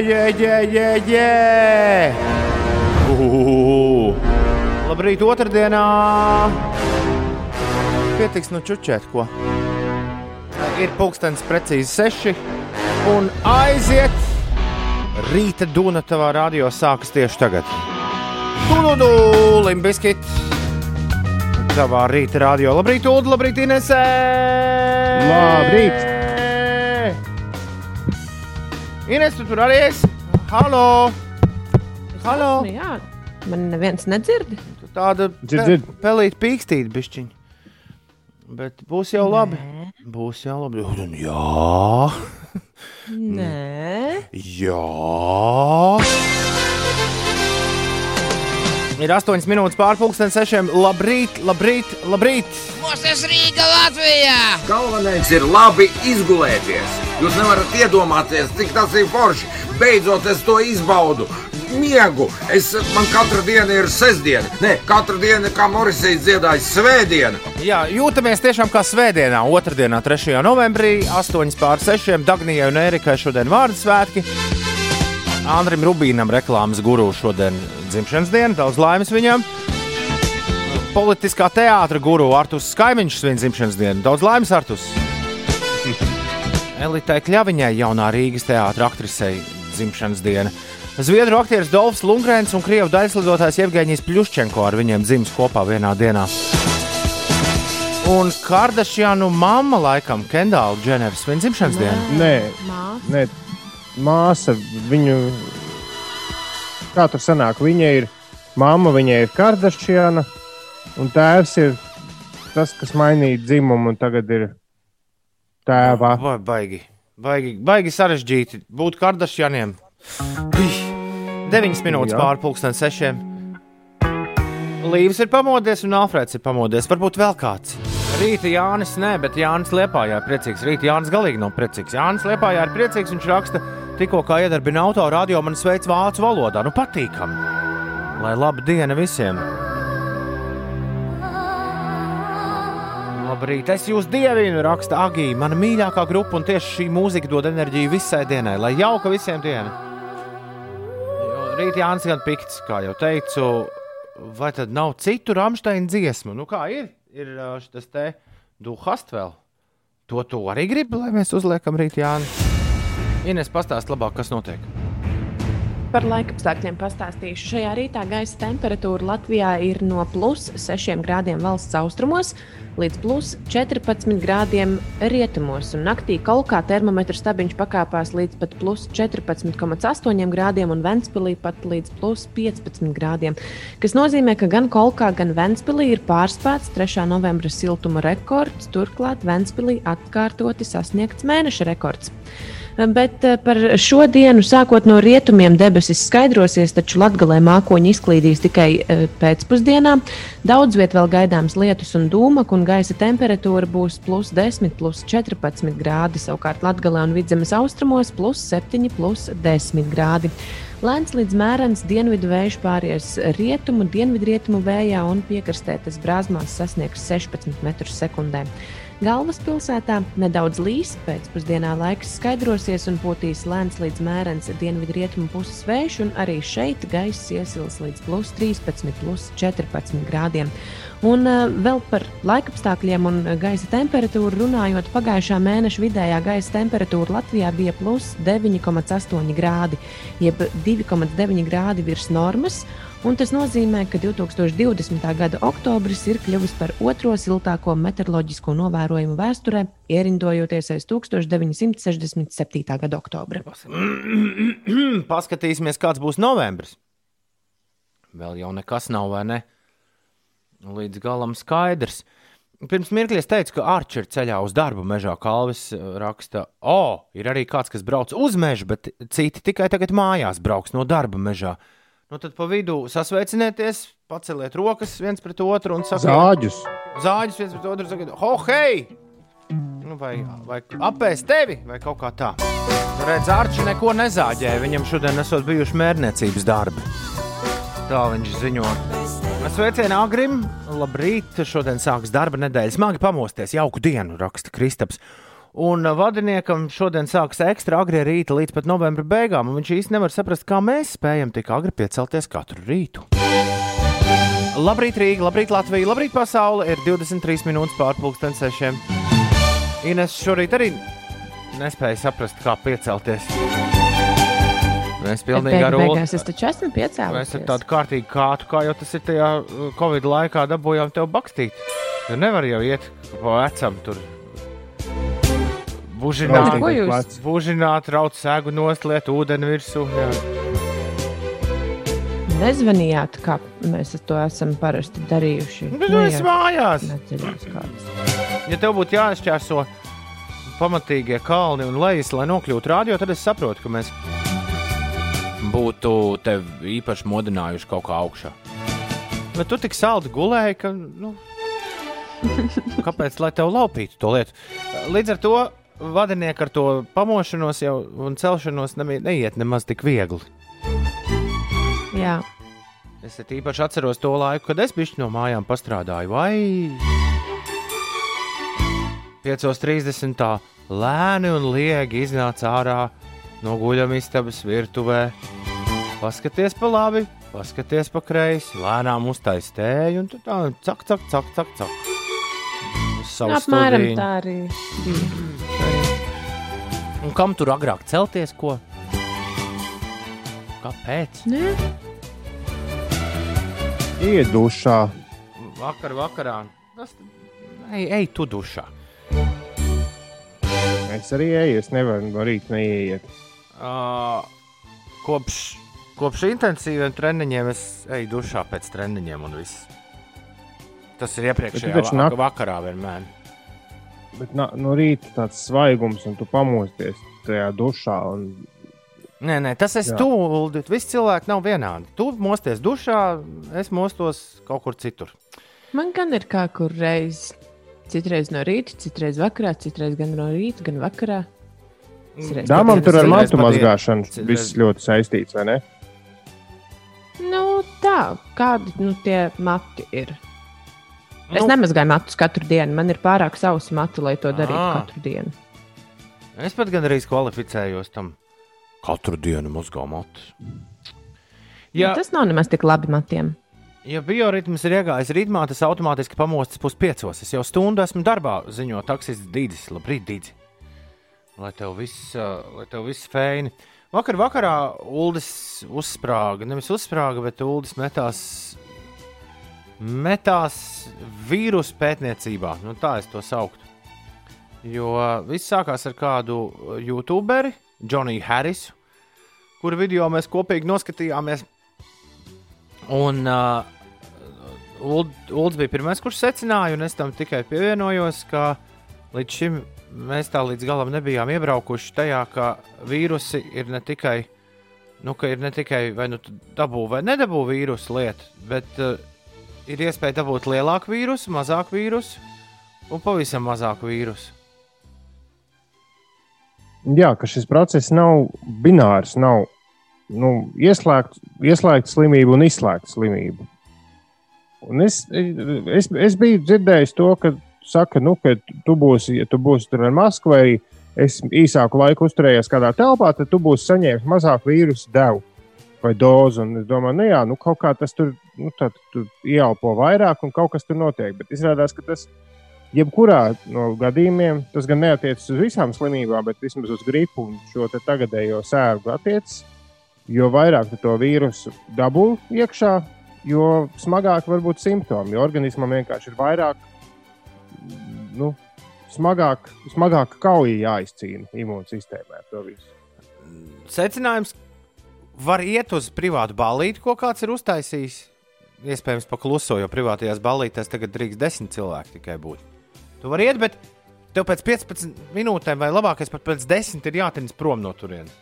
jē, jē, jē, jē. Uh, labrīt, otrdienā. Pietiks nu čučēt, ko. Ir pulkstenis precīzi seši un aiziet. Rīta dūna tavā radio sākas tieši tagad. Tūlūdu, limbiskit. Tavā rīta radio. Labrīt, Ulu, labrīt, Inesē! Labrīt! Ines, tu tur arī esi? Halo! Halo! Nu, jā, man neviens nedzird. Tu tāda Dzird, pe dzird. pelīt pīkstīt bišķiņ. Bet būs jau labi. Nē. Būs jau labi. Jā, Nē, jā. Ir 8 minūtes pārpusdienas, 6. Labrīt, labrīt, labrīt! Mūsu Rīga Latvijā! Galvenais ir labi izgulēties. Jūs nevarat iedomāties, cik tas ir forši. Beidzot, es to izbaudu. Miegu. Es, man katra diena ir sestdiena. Nē, katra diena, kā Morisijas dziedāja, svētdiena. Jā, jūtamies tiešām kā svētdienā, otrdienā, 3. novembrī, 8 pār 6. Dagnijai un Erikai šodien vārdu svētki. Andrim Rubīnam reklāmas guru šodien dzimšanas diena, daudz laimes viņam. Politiskā teātra guru Artus Skaimiņš svin dzimšanas dienu, daudz laimes Artus. Elitai Kļaviņai, jaunā Rīgas teātra aktrisei, dzimšanas diena. Zviedru aktieris Dolfs Lungrēns un krievu daļslidotājs Jevģīnijas Pļuščenko ar viņiem dzimis kopā vienā dienā. Un Kardashianu mamma laikam Kendāla Dženers svin dzimšanas dienu. Nē, nē, māsa viņu. Kā tur sanāk? Viņa ir mamma, viņa ir Kardašiana, un tēvs ir tas, kas mainīja dzimumu, un tagad ir tēvā. Vai baigi, baigi, baigi sarežģīti būt Kardashianiem. 9 minūtes pāri pusdienas sešiem. Līvs ir pamodies un Alfrēds ir pamodies. Varbūt vēl kāds. Rīta Jānis, nē, bet Jānis Liepājā ir priecīgs. Rīta Jānis galīgi nav priecīgs. Jānis Liepājā ir priecīgs. Viņš raksta, tikko kā iedarbina auto radio, man sveic vācu valodā. Nu, patīkami. Lai laba diena visiem! Labrīt, es jūs dievinu, raksta Agija. Mana mīļākā grupa, un tieši šī mūzika dod enerģiju visai dienai, lai jauka visiem diena. Jo Rīt Jānis gan pikts, kā jau teicu, vai tad nav citu Rāmsteina dziesmu? Nu kā ir? Ir šis te Duhast vēl. To tu arī gribi, lai mēs uzliekam rīt Jāni. Ines pastāst labāk, kas notiek. Par laikapstākļiem pastāstīšu. Šajā rītā gaisa temperatūra Latvijā ir no plus 6 grādiem valsts austrumos līdz plus 14 grādiem rietumos. Un naktī kaut kā termometra stabiņš pakāpās līdz pat plus 14,8 grādiem un Ventspīlī pat līdz plus 15 grādiem. Tas nozīmē, ka gan Kolkā, gan Ventspīlī ir pārspēts 3. novembra siltuma rekords. Turklāt Ventspīlī atkārtoti sasniegts mēneša rekords. Bet eh, par šo dienu, sākot no rietumiem, debesis skaidrosies, taču latgalē mākoņi izklīdīs tikai eh, pēcpusdienā. Daudz vietā vēl gaidāms lietus un dūmak, un gaisa temperatūra būs plus 10, plus 14 grādi. Savukārt Latgalē un Vidzemes austrumos plus 7, plus 10 grādi. Lēns līdz mērens dienvidu vējš pāries rietumu, dienvidrietumu vējā un piekrastē tas brāzmās sasniegs 16 m2. Galvaspilsētā nedaudz līs, pēcpusdienā laiks skaidrosies un potīs lēns līdz mērens dienvidrietumu puses vējš, un arī šeit gaiss iesils līdz plus 13, plus 14 grādiem. Un uh, vēl par laikapstākļiem un gaisa temperatūru runājot, pagājušā mēneša vidējā gaisa temperatūra Latvijā bija plus 9,8 grādi, jeb 2,9 grādi virs normas. Un tas nozīmē, ka 2020. gada oktobris ir kļuvis par otro siltāko meteoroloģisko novērojumu vēsturē, ierindojoties aiz 1967. gada oktobra. Paskatīsimies, kāds būs novembris. Vēl jau nekas nav, vai ne? Līdz galam skaidrs. Pirms mirkļa es teicu, ka Arčers ceļā uz darbu mežā Kalvis eh, raksta, o, oh, ir arī kāds, kas brauc uz mežu, bet citi tikai tagad mājās brauks no darba mežā. Nu, tad pa vidu sasveicinieties, paceliet rokas viens pret otru un sakiet, Zāģus. zāģis viens pret otru, sakiet, ho, hei! Nu, vai, vai apēst tevi, vai kaut kā tā. Redz, Arčs neko nezāģēja. Viņam šodien esot bijuši mērniecības darbi. Tā viņš ziņo. Sveicienu Agrim, labrīt! Šodien sākas darba nedēļa. Smagi pamosties, jauku dienu, raksta Kristaps. Un vadiniekam šodien sākas ekstra agri rīta līdz pat novembra beigām, un viņš īsti nevar saprast, kā mēs spējam tik agri piecelties katru rītu. Labrīt, Rīga, labrīt, Latvija, labrīt, pasaule. Ir 23 minūtes pārpusdienas sešiem. Ines šorīt arī nespēja saprast, kā piecelties. Mēs pilnīgi ar Ulu. Es taču esmu piecēlus. Mēs ar tādu kārtīgu kātu, kā jau tas ir tajā uh, Covid laikā, dabūjām tev bakstīt. Jo nevar jau iet pa vecam tur. Bužināt, Ko jūs? Bužināt raut sēgu nosliet, ūdeni virsū. Jā. Nezvanījāt, kā mēs to esam parasti darījuši. Bet tu esi mājās. Neceļos kādas. Ja tev būtu jāšķērso pamatīgie kalni un lejas, lai nokļūtu rādio, tad es saprotu, ka mēs būtu tevi īpaši modinājuši kaut kā augšā. Bet tu tik saldi gulēji, ka. Nu, kāpēc lai tev laupītu to lietu? Līdz ar to vadinieki ar to pamošanos jau un celšanos nemie- neiet nemaz tik viegli. Jā, Es īpaši atceros to laiku, kad es biju no mājām pastrādāju, vai 5.30. tā lēni un liegi iznāca ārā no guļamistabas virtuvē. Paskaties pa labi, paskaties pa kreisi, lēnām uztais tēju un tu tā cak, cak, cak, cak, cak. Apmēram studiju. tā arī bija. Un kam tur agrāk celties, ko? Kāpēc? Nē, Iet dušā. Vakar, vakarā. Tas, ej, ej, tu dušā. Es arī eju, es nevaru no rīta neiet. Uh, kopš, kopš intensīviem treniņiem es eju dušā pēc treniņiem un viss. Tas ir iepriekšējā vakarā vienmēr. Bet na, no rīta tāds svaigums, un tu pamosties tajā dušā. Un, Nē, nē, tas tu. Uldi. Visi cilvēki nav vienādi. Tu mosties dušā, es mostos kaut kur citur. man gan ir kā kur reiz. Citreiz no rīta, citreiz vakarā, citreiz gan no rīta, gan vakarā. Citreiz dāmām tur ar matu mazgāšanu Citreiz- viss ļoti saistīts, vai ne? Nu, tā, kādi nu, tie mati ir. Es Nu. nemazgāju matus katru dienu. Man ir pārāk sausa matu, lai to darītu Ā. katru dienu. Es pat gan arī kvalificējos tam. Katru dienu mazgā matus. Ja. Ja, Tas nav nemaz tik labi matiem. ja bioritms ir iegājis rītmā, tas automātiski pamostas puspiecos. Es jau stundu esmu darbā, ziņo taksists Dīdis. Labrīt, Dīdis! Lai tev viss, lai tev viss feini. Vakar vakarā Uldis uzsprāga, nevis uzsprāga, bet Uldis metās, metās vīrusu pētniecībā. Nu, tā es to sauktu. Jo viss sākās ar kādu youtuberi, Džoniju Harrisu, kuru video mēs kopīgi noskatījāmies. Un uh, Uld- Ulds bija pirmais, kurš secināja, un es tam tikai pievienojos, ka līdz šim mēs tā līdz galam nebijām iebraukuši tajā, ka vīrusi ir ne tikai, nu, ir ne tikai vai nu dabū vai nedabū vīrusu lietu, bet uh, ir iespēja dabūt lielāku vīrusu, mazāku vīrusu un pavisam mazāku vīrusu. Jā, ka šis process nav binārs, nav nu, ieslēgta ieslēgt slimība un izslēgta slimība. Un es, es, es biju dzirdējis to, ka, saka, nu, ka tu būsi, ja tu būsi tur ar masku vai es īsāku laiku uzturējies kādā telpā, tad tu būsi saņēmis mazāku vīrusu devu vai dozi. Un es domāju, nu jā, nu, kaut kā tas tur, nu, tā, tur ieelpo vairāk un kaut kas tur notiek. Bet izrādās, ka tas jebkurā no gadījumiem, tas gan neatiecas uz visām slimībām, bet vismaz uz gripu un šo tagadējo sērgu attiecas. Jo vairāk to vīrusu dabū iekšā, jo smagāk var būt simptomi. Jo organismam vienkārši ir vairāk, nu, smagāk, smagāk kauja jāizcīna imūnsistēmai to visu. Secinājums var iet uz privātu ballīti, ko kāds ir uztaisījis. Iespējams, pakluso, jo privātajās ballītēs tagad drīkst desmit cilvēki tikai būt. Tu vari iet, bet tev pēc 15 minūtēm, vai labākais pat pēc 10, ir jātiņas prom no turienes.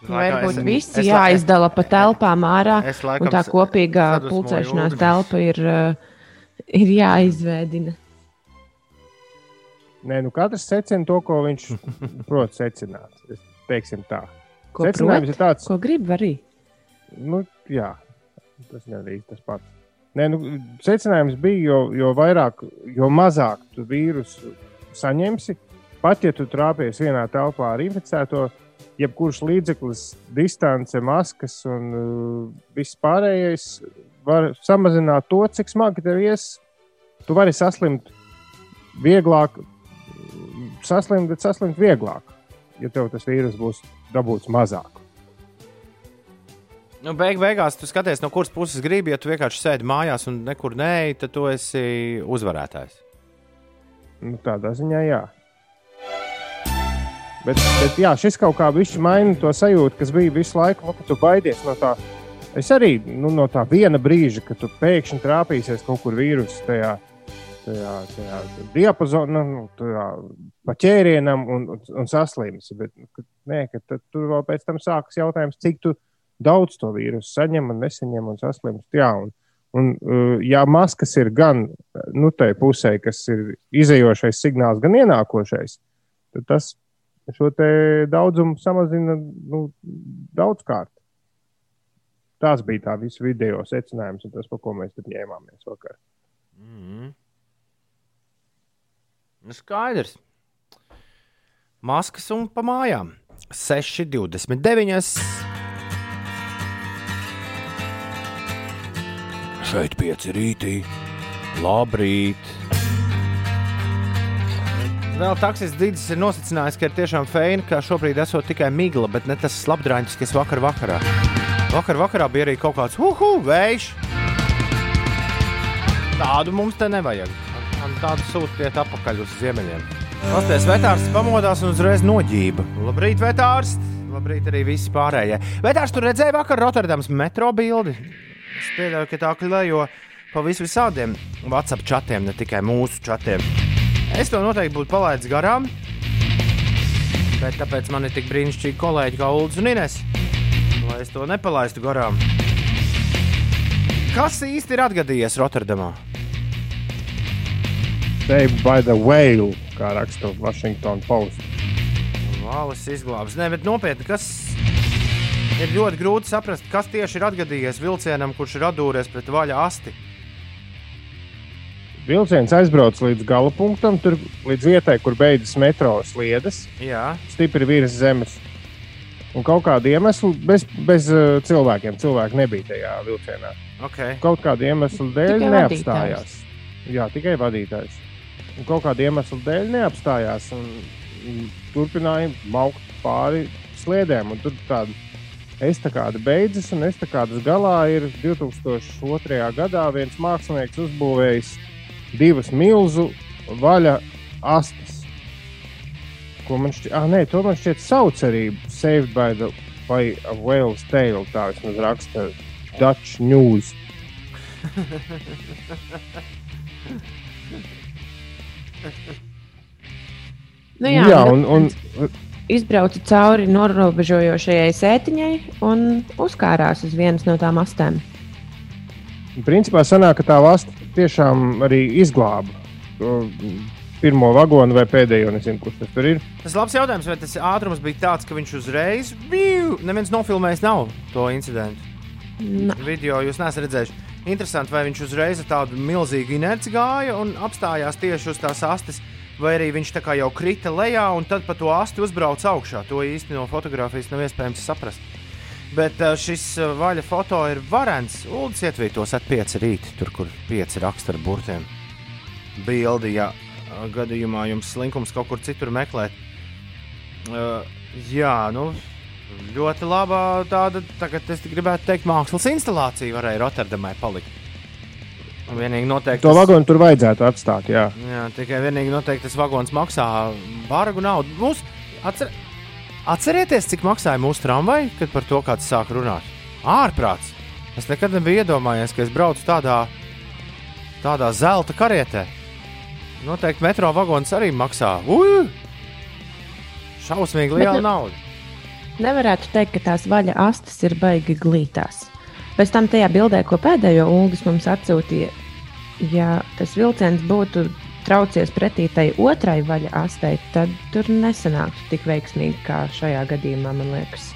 Varbūt visi jāizdala pa telpām ārā. Es Un laikam tā kopīgā pulcēšanās telpa ir, uh, ir jāizveidina. Nē, nu katrs secina to, ko viņš prot secināt. Es teiksim tā. Ko Secinājums prot? ir tāds, Ko grib arī? nu, jā, tas arī tas pats. Nē, nu, secinājums bija, jo, jo vairāk, jo mazāk tu vīrusu saņemsi, pat ja tu trāpies vienā telpā ar inficēto, jebkurš līdzeklis, distance, maskas un uh, viss pārējais var samazināt to, cik smagi tev ies. Tu vari saslimt vieglāk, saslimt, bet saslimt vieglāk, ja tev tas vīrus būs dabūts mazāk. Nu, beig, beigās tu skaties, no kuras puses gribi. Ja tu vienkārši sēdi mājās un nekur neej, tad tu esi uzvarētājs. Nu, tādā ziņā, jā. Bet, bet jā, šis kaut kā viņš maina to sajūtu, kas bija visu laiku, nu, kad tu baidies no tā. Es arī nu, no tā viena brīža, kad tu pēkšņi trāpīsies kaut kur vīrusu tajā, tajā, tajā diapazonā, nu, tajā pa ķērienam un, un, un saslimsi. Bet kad, nē, tad, tur vēl pēc tam sākas jautājums, cik tu daudz to vīrusu saņem un nesaņem un saslimst. Jā, un, un, ja maskas ir gan nu, tai pusē, kas ir izējošais signāls, gan ienākošais, tad tas šo daudzumu samazina nu, daudzkārt. Tas bija tā visu video secinājums, un tas, par ko mēs ņēmāmies vakar. Mm -hmm. Nu, skaidrs. Maskas un pa mājām. 6,29. Šeit pieci rītī. Labrīt! Vēl taksijas dīdis ir nosacinājis, ka ir tiešām feina, ka šobrīd esot tikai migla, bet ne tas slapdrāņš, kas vakar vakarā. Vakar vakarā bija arī kaut kāds uhu, vējš. Tādu mums te nevajag. Man tādu sūtiet atpakaļ uz ziemeļiem. Pasties vetārs pamodās un uzreiz noģība. Labrīt, vetārs! Labrīt arī visi pārējie. Vetārs tur redzēja vakar Rotterdams metro bildi. Es pieļauju, ka tā klejo pa vis visādiem WhatsApp čatiem, ne tikai mūsu čatiem. Es to noteikti būtu palaidis garām. Bet tāpēc man ir tik brīnišķīgi kolēģi kā Ulrichs un Ines. Lai es to nepalaistu garām. Kas īsti ir atgadījies Rotterdamā? Saved by the whale, kā raksta Washington Post. Vālis izglābs. Nē, bet nopietni, kas ir ļoti grūti saprast, kas tieši ir atgadījies vilcienam, kurš ir atdūries pret vaļa asti. Vilciens aizbrauc līdz gala punktam, tur līdz vietai, kur beidzas metro sliedes. Jā. Stipri virs zemes. Un kaut kāda iemesla, bez, bez uh, cilvēkiem, cilvēki nebija tajā vilcienā. Okay. Kaut kāda iemesla dēļ tikai neapstājās. Vadītājs. Jā, tikai vadītājs. Un kaut kāda iemesla dēļ neapstājās un, turpināja maukt pāri sliedēm. Tur tāda estakāda beidzas, un estakādas galā ir 2002. gadā viens mākslinieks uzbūvējis divas milzu vaļa astes. Ko man šķiet, ah, nē, to man šķiet sauc arī Saved by the by a Whale's Tale. Tā vismaz raksta Dutch News. nu jā, jā un, un, izbrauca cauri norobežojošajai sētiņai un uzkārās uz vienas no tām astēm. Principā sanāk, ka tā valsts tiešām arī izglāba pirmo vagonu vai pēdējo. Nezinu, kurš tas tur ir. Tas ir labs jautājums, vai tas ātrums bija tāds, ka viņš uzreiz bija. Neviens nofilmējis nav to incidentu. Na. Video jūs neesat redzējuši. Interesanti, vai viņš uzreiz tādu milzīgu inerci gāja un apstājās tieši uz tās astes, vai arī viņš tā kā jau krita lejā un tad pa to asti uzbrauca augšā. To īsti no fotografijas nav iespējams saprast. Bet uh, šis uh, vaļa foto ir varants. Uldis ietvītos at 5 rīt, tur, kur 5 raksta ar burtiem. Bildi, ja uh, gadījumā jums slinkums kaut kur citur meklēt. Uh, jā, nu, ļoti laba tāda, tagad es gribētu teikt, mākslas instalācija varēja Rotterdamai palikt. Vienīgi noteikti. To vagonu tur vajadzētu atstāt, jā. Jā, tikai vienīgi noteikti tas vagons maksā bargu naudu. Mums atcer... Atcerieties, cik maksāja mūsu tramvaja, kad par to kāds sāk runāt. Ārprāts! Es nekad nebiju iedomājies, ka es braucu tādā, tādā zelta karietē. Noteikti metro vagons arī maksā. Ui! Šausmīgi liela ne, nauda. Nevarētu teikt, ka tās vaļa astes ir baigi glītās. Pēc tam tajā bildē, ko pēdējo Ulas mums atsūtīja, ja tas vilciens būtu traucies pretī tai otrai vaļa astei, tad tur nesanāktu tik veiksmīgi kā šajā gadījumā, man liekas.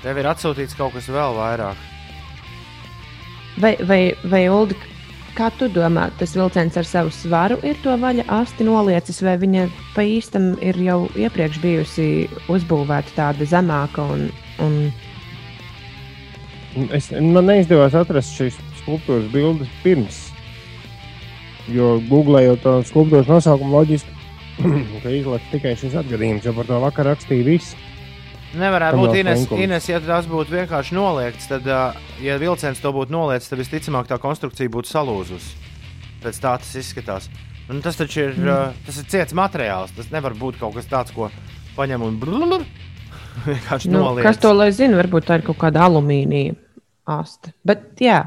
Tev ir atsūtīts kaut kas vēl vairāk. Vai, vai, vai Uldi, kā tu domā, tas vilciens ar savu svaru ir to vaļa asti noliecis, vai viņa pa īstam ir jau iepriekš bijusi uzbūvēta tāda zemāka? Un, un... Es, man neizdevās atrast šīs skulptūras bildes pirms, jo googlējot to skulptūras nosaukumu loģiski, ka izlaiž tikai šis atgadījums, jo par to vakar rakstīja viss. Nevarētu būt Ines. Ines, ja tas būtu vienkārši noliegts, tad, ja vilciens to būtu noliegts, tad visticamāk tā konstrukcija būtu salūzusi. Pēc tā tas izskatās. Un tas taču ir, mm. tas ir ciets materiāls. Tas nevar būt kaut kas tāds, ko paņem un blūzi. vienkārši Nu, kas to lai zina? Varbūt tā ir kaut kāda alumīnija aste. Bet jā,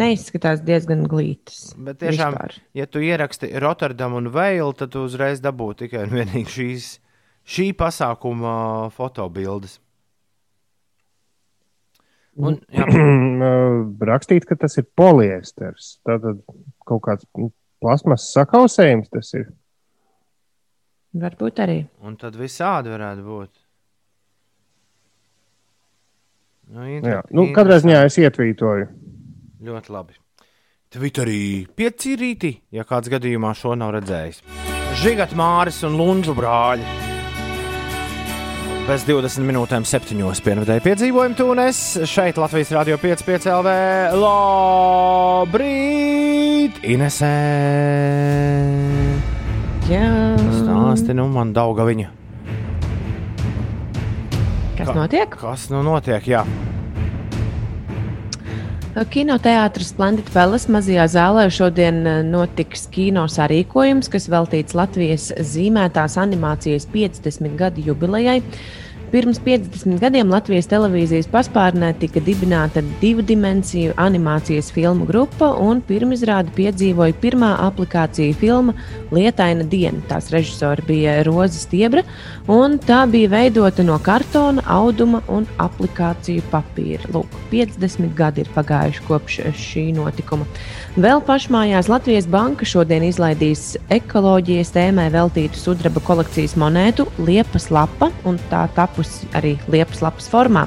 neizskatās diezgan glītas. Bet tiešām, vispār. ja tu ieraksti Rotterdamu un Veilu, tad tu uzreiz dabūji tikai un vienīgi šīs, šī pasākuma fotobildes. Un, Rakstīt, ka tas ir poliesters. Tātad kaut kāds plasmas sakausējums tas ir. Varbūt arī. un tad visādi varētu būt. Nu, Jā. Nu, katrā ziņā es ietvītoju. Ļoti labi. Twitterī pieci rīti, ja kāds gadījumā šo nav redzējis. Žigat Māris un Lunču brāļi. Pēc 20 minūtēm, 7. pienākuma piedzīvojumu tūnēs šeit Latvijas Rādio 5,5 LV. Labrīt! Inesē! Jā, Stāsti nu man dauga viņa. kas Kā- notiek? Kas nu notiek? Jā. Kinoteātris Splendid Palace mazajā zālē šodien eh, notiks kino sarīkojums, kas veltīts Latvijas zīmētās animācijas 50 gadu jubilejai. Pirms 50 gadiem Latvijas televīzijas paspārnē tika dibināta divu dimensiju animācijas filmu grupa, un pirmizrādi piedzīvoja pirmā aplikācija filma Lietaina diena. Tās režisori bija Roza Stiebra, un tā bija veidota no kartona, auduma un aplikāciju papīra. Lūk, 50 gadi ir pagājuši kopš šī notikuma. Vēl pašmājās Latvijas Banka šodien izlaidīs ekoloģijas tēmai veltītu sudraba kolekcijas monētu Liepas lapa, un tā tapusi arī Liepas lapas formā.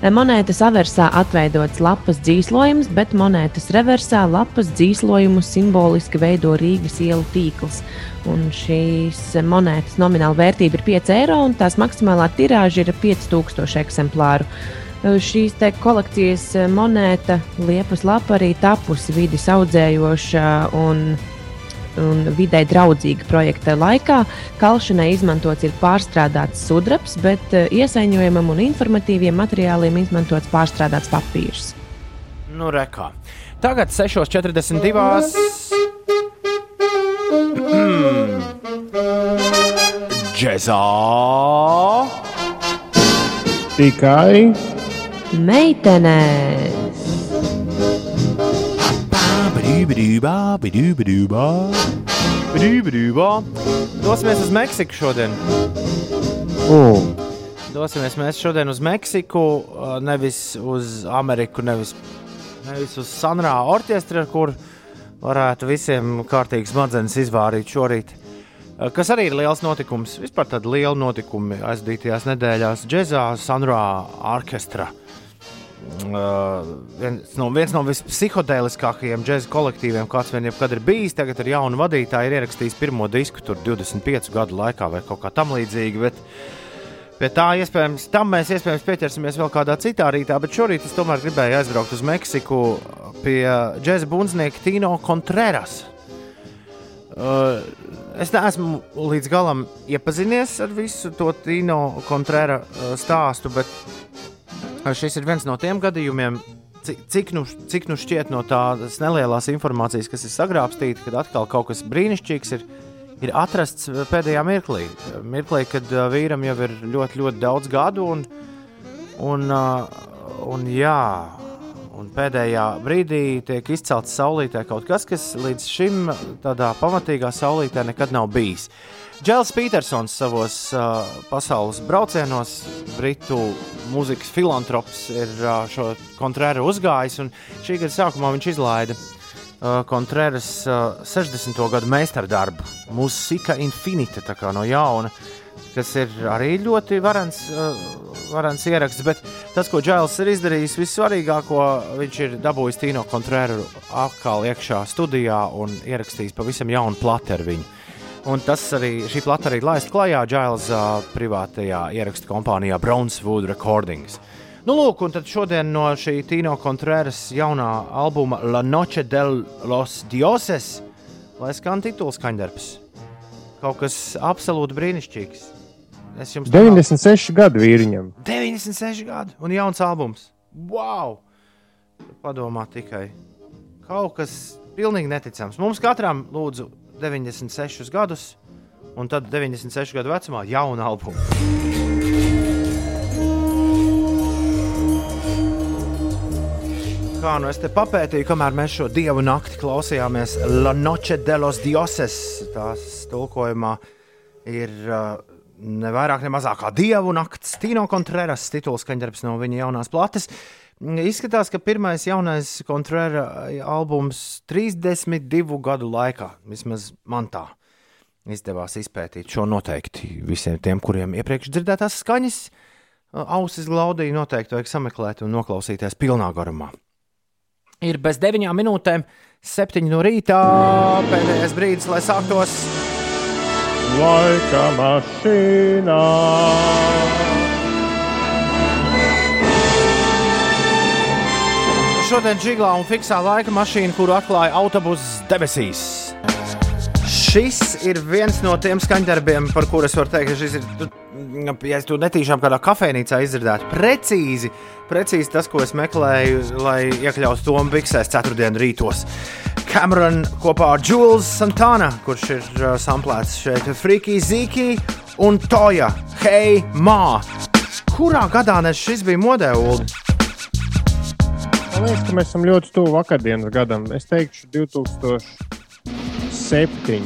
Monētas aversā atveidots lapas dzīslojums, bet monētas reversā lapas dzīslojumu simboliski veido Rīgas ielu tīkls. Un šīs monētas nomināla vērtība ir 5 eiro, un tās maksimālā tirāža ir 5000 eksemplāru. Šīs te kolekcijas monēta, liepas lapa arī tapusi vidas audzējoša un, un vidē draudzīga projekta laikā. Kalšanai izmantots ir pārstrādāts sudrabs, bet eh, iesaņojumam un informatīviem materiāliem izmantots pārstrādāts papīrs. Nu, rekā. Tagad 6.42. Džezā. Tikai Meitenēs! Dosimies uz Meksiku šodien. oh, Dosimies mēs šodien uz Meksiku, uh, nevis uz Ameriku, nevis, nevis uz Sanrā orķestri, kur varētu visiem kārtīgi smadzenes izvārīt šorīt. Uh, Kas arī ir liels notikums, vispār tāda liela notikuma aizdītajās nedēļās, džēzā, Sanrā orķestra. Uh, viens no, viens no vispsihotēliskākajiem džēza kolektīviem, kāds vien jebkad ir bijis. Tagad ir jauna vadītāja, ir ierakstījis pirmo disku tur 25 gadu laikā vai kaut kā tam līdzīga. Bet Pie tā iespējams, tam mēs iespējams pieķersimies vēl kādā citā rītā, bet šorīt es tomēr gribēju aizbraukt uz Meksiku pie džēza bundznieka Tino Contreras. Uh, es neesmu līdz galam iepazinies ar visu to Tino Contrera uh, stāstu, bet šis ir viens no tiem gadījumiem, cik, cik, nu, cik nu šķiet no tādas nelielas informācijas, kas ir sagrābstīta, kad atkal kaut kas brīnišķīgs ir, ir atrasts pēdējā mirklī. Mirklī, kad vīram jau ir ļoti, ļoti daudz gadu, un, un, un, jā, un pēdējā brīdī tiek izcelts saulītē kaut kas, kas līdz šim tādā pamatīgā saulītē nekad nav bijis. Džēls Petersons savos uh, pasaules braucienos, britu mūzikas filantrops, ir uh, šo kontrēru uzgājis. Šī gada sākumā viņš izlaida uh, kontrēras uh, 60. gadu meistardarbu, Musika Infinita, no jauna. kas ir arī ļoti varants, uh, varants ieraksts. Bet tas, ko Džēls ir izdarījis, vissvarīgāko, viņš ir dabūjis Tino Kontrēru atkal iekšā studijā un ierakstījis pavisam jaunu plati ar viņu. Un tas arī šī plata arī laist klajā Džēls uh, privātajā ierakstu kompānijā Brownswood Recordings. Nu, lūk, un tad šodien no šī Tino Kontrēras jaunā albuma La Noche de los Dioses, lai skan tituls skaņdarbs. Kaut kas absolūti brīnišķīgs. Es jums 96 gadu vīriņam. 96 gadi un jauns albums. Wow! Padomā tikai. Kaut kas pilnīgi neticams. Mums katram lūdzu 96 gadus, un tad 96 gadu vecumā jaunu albumu. Kā nu es te papētīju, kamēr mēs šo dievu nakti klausījāmies La Noche de los Dioses. Tās tulkojumā ir uh, ne vairāk, ne mazāk kā dievu nakts. Tino Contreras tituls skaņdarbs no viņa jaunās plates. Izskatās, ka pirmais jaunais Contrera albums 32 gadu laikā, vismaz man tā, izdevās izpētīt šo noteikti visiem tiem, kuriem iepriekš dzirdētās skaņas. Ausis glaudīja, noteikti vajag sameklēt un noklausīties pilnā garumā. Ir bez deviņām minūtēm, septiņi no rītā. Pēdējais brīdis, lai sāktos Laika mašīnā. Šodien džiglā un fiksā laika mašīna, kuru atklāja autobusu debesīs. Šis ir viens no tiem skaņdarbiem, par kuriem es varu teikt, ka šis ir. Ja es to netīšām kādā kafejnīcā izdzirdētu, precīzi, precīzi tas, ko es meklēju, lai iekļautu to biksēs ceturtdienas rītos. Cameron kopā ar Jules Santana, kurš ir uh, samplēts šeit, Freaky Ziki un Toja Hei Mā. Kurā gadā nes šis bija modē, Ulu? Man liekas, ka mēs esam ļoti tuvu vakardienas gadam. Es teikšu, 2007.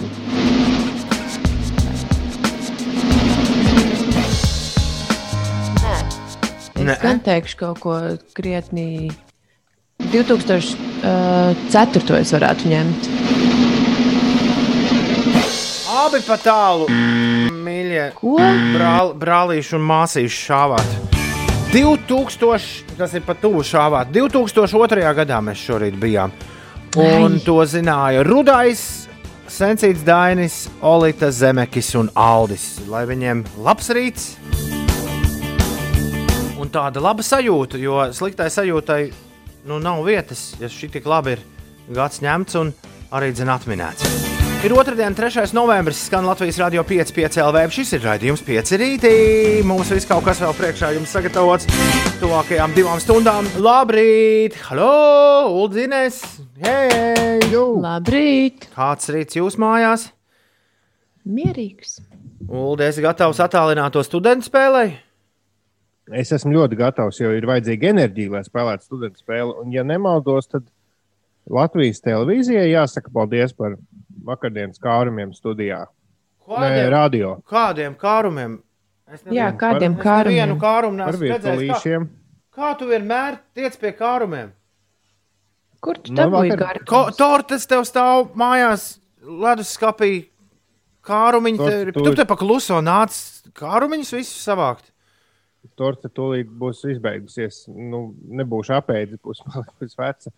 Es Nē. gan teikšu kaut ko krietni. 2004. es varētu ņemt. Abi pa tālu, mīļie. Ko? Brāl, brālīši un māsīši šāvāt. 2000, tas ir pat tuvu šāvāt. 2002. gadā mēs šorīt bijām. Un Ai. to zināja Rudais, Sensīts Dainis, Olita Zemekis un Aldis. Lai viņiem labs rīts un tāda laba sajūta, jo sliktai sajūtai nu, nav vietas, ja šī tik labi ir gads ņemts un arī dzen atminēts. Ir otrdiena, 3. novembris, skan Latvijas radio 5,5 LV. Šis ir raidījums 5 rītī. Mums viss kaut kas vēl priekšā jums sagatavots tuvākajām divām stundām. Labrīt! Halo! Uldzīnēs! Hei! Labrīt! Kāds rīts jūs mājās? Mierīgs. Uldi, esi gatavs attālināto studentu spēlei? Es esmu ļoti gatavs, jo ir vajadzīga enerģija, lai spēlētu studentu spēli. Un, ja nemaldos, tad Latvijas televīzijai jāsaka paldies par vakardienas kārumiem studijā. Nē, Kādiem, radio. kādiem kārumiem? Es Jā, nevienu- kādiem es kārumiem? nevienu kārumu neesmu redzējis. Kā, kā tu vienmēr tiec pie kārumiem? Kur tu Nu, dabūji garu? Ko, tortes tev stāv mājās, leduskapī. Kārumiņi, Torte te, tūlīt- tu te pakluso nāc kārumiņus visus savākt. Torte tūlīt būs izbeigusies. Nu, nebūšu apēdis, būs palikusi veca.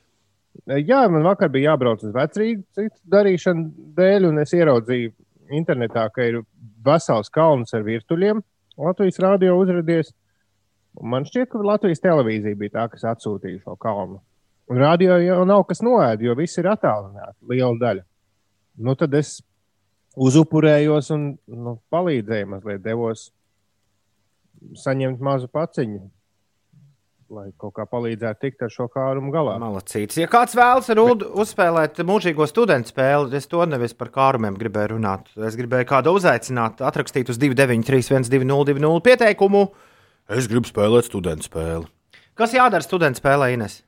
Jā, man vakar bija jābrauc uz vecrīgu citu darīšanu dēļ, un es ieraudzīju internetā, ka ir vesels kalns ar virtuļiem. Latvijas rādio uzrādījis. Un Man šķiet, ka Latvijas televīzija bija tā, kas atsūtīja šo kalnu. Un rādio jau nav kas noēd, jo viss ir attālināti, liela daļa. Nu, tad es uzupurējos un nu, palīdzēju mazliet, devos saņemt mazu paciņu, lai kaut kā palīdzētu tikt ar šo kārumu galā. Malacīts. Ja kāds vēlas Ulu uzspēlēt mūžīgo studentu spēli, es to nevis par kārumiem gribēju runāt. Es gribēju kādu uzaicināt, atrakstīt uz 293, 202, pieteikumu. Es gribu spēlēt studentu spēli. Kas jādara studentu spēlē, Ines?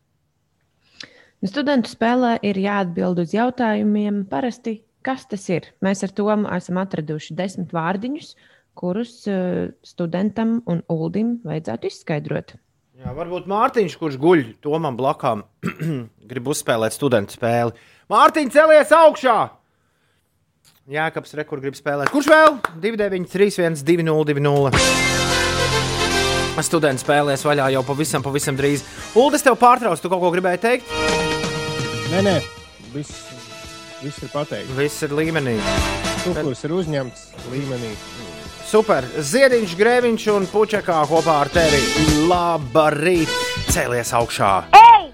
Studentu spēlē ir jāatbild uz jautājumiem. Parasti, kas tas ir? Mēs ar to esam atraduši desmit vārdiņus, kurus uh, studentam un uldim vajadzētu izskaidrot. Jā, varbūt Mārtiņš, kurš guļ Tomam blakām, grib uzspēlēt studentu spēli. Mārtiņ, celies augšā! Jākaps Rekur grib spēlēt. Kurš vēl? 293, 1202. Students spēlēs vaļā jau pavisam, pavisam drīz. Uldis, tev pārtrauc, tu kaut ko gribēji teikt? Nē, nē, viss, viss ir pateikts. Viss ir līmenī. Cukurs ir uzņemts līmenī. Super. Ziediņš, grēviņš un puķekā kopā ar tevi. Labrīt! Cēlies augšā! Ei!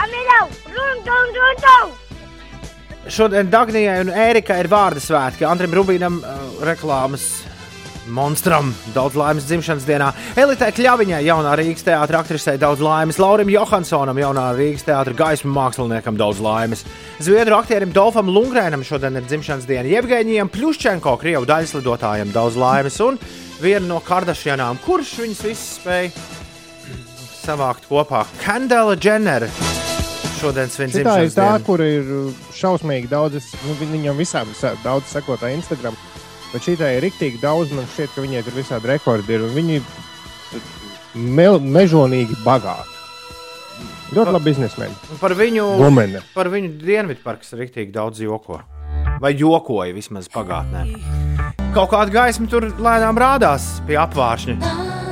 Amilau! Run, run, run, run! Šodien Dagnijai un Ērikai ir vārdu svētki. Andrim Rubīnam uh, reklāmas monstram daudz laimes dzimšanas dienā. Elitē Kļaviņai, jaunā Rīgas teātris aktrisei, daudz laimes. Laurim Johansonam, jaunā Rīgas teātris gaismu māksliniekam, daudz laimes. Zviedru aktierim Dolfam Lungrēnam šodien ir dzimšanas diena. Jevgeņijam Pļuščenko, Krievu daļslidotājam, daudz laimes. Un viena no Kardašianām, kurš viņas visas spēja savākt kopā - Kandela Dženere. Šodien svin Tā ir dzimšanas tā, dienu. kur ir šausmīgi daudz, nu, viņ- viņam visām visā, daudz sekotāju Instagram. Bet šī tā ir rīktīgi daudz, man šķiet, ka viņai tur visādi rekordi ir. un Viņi me, mežonīgi bagāti. Ļoti labi biznesmeni. Un Par viņu, Gomene. par viņu Dienvidparks rīktīgi daudz joko. Vai jokoja vismaz pagātnē. Kaut kāda gaisma tur lēnām rādās pie apvāršņa.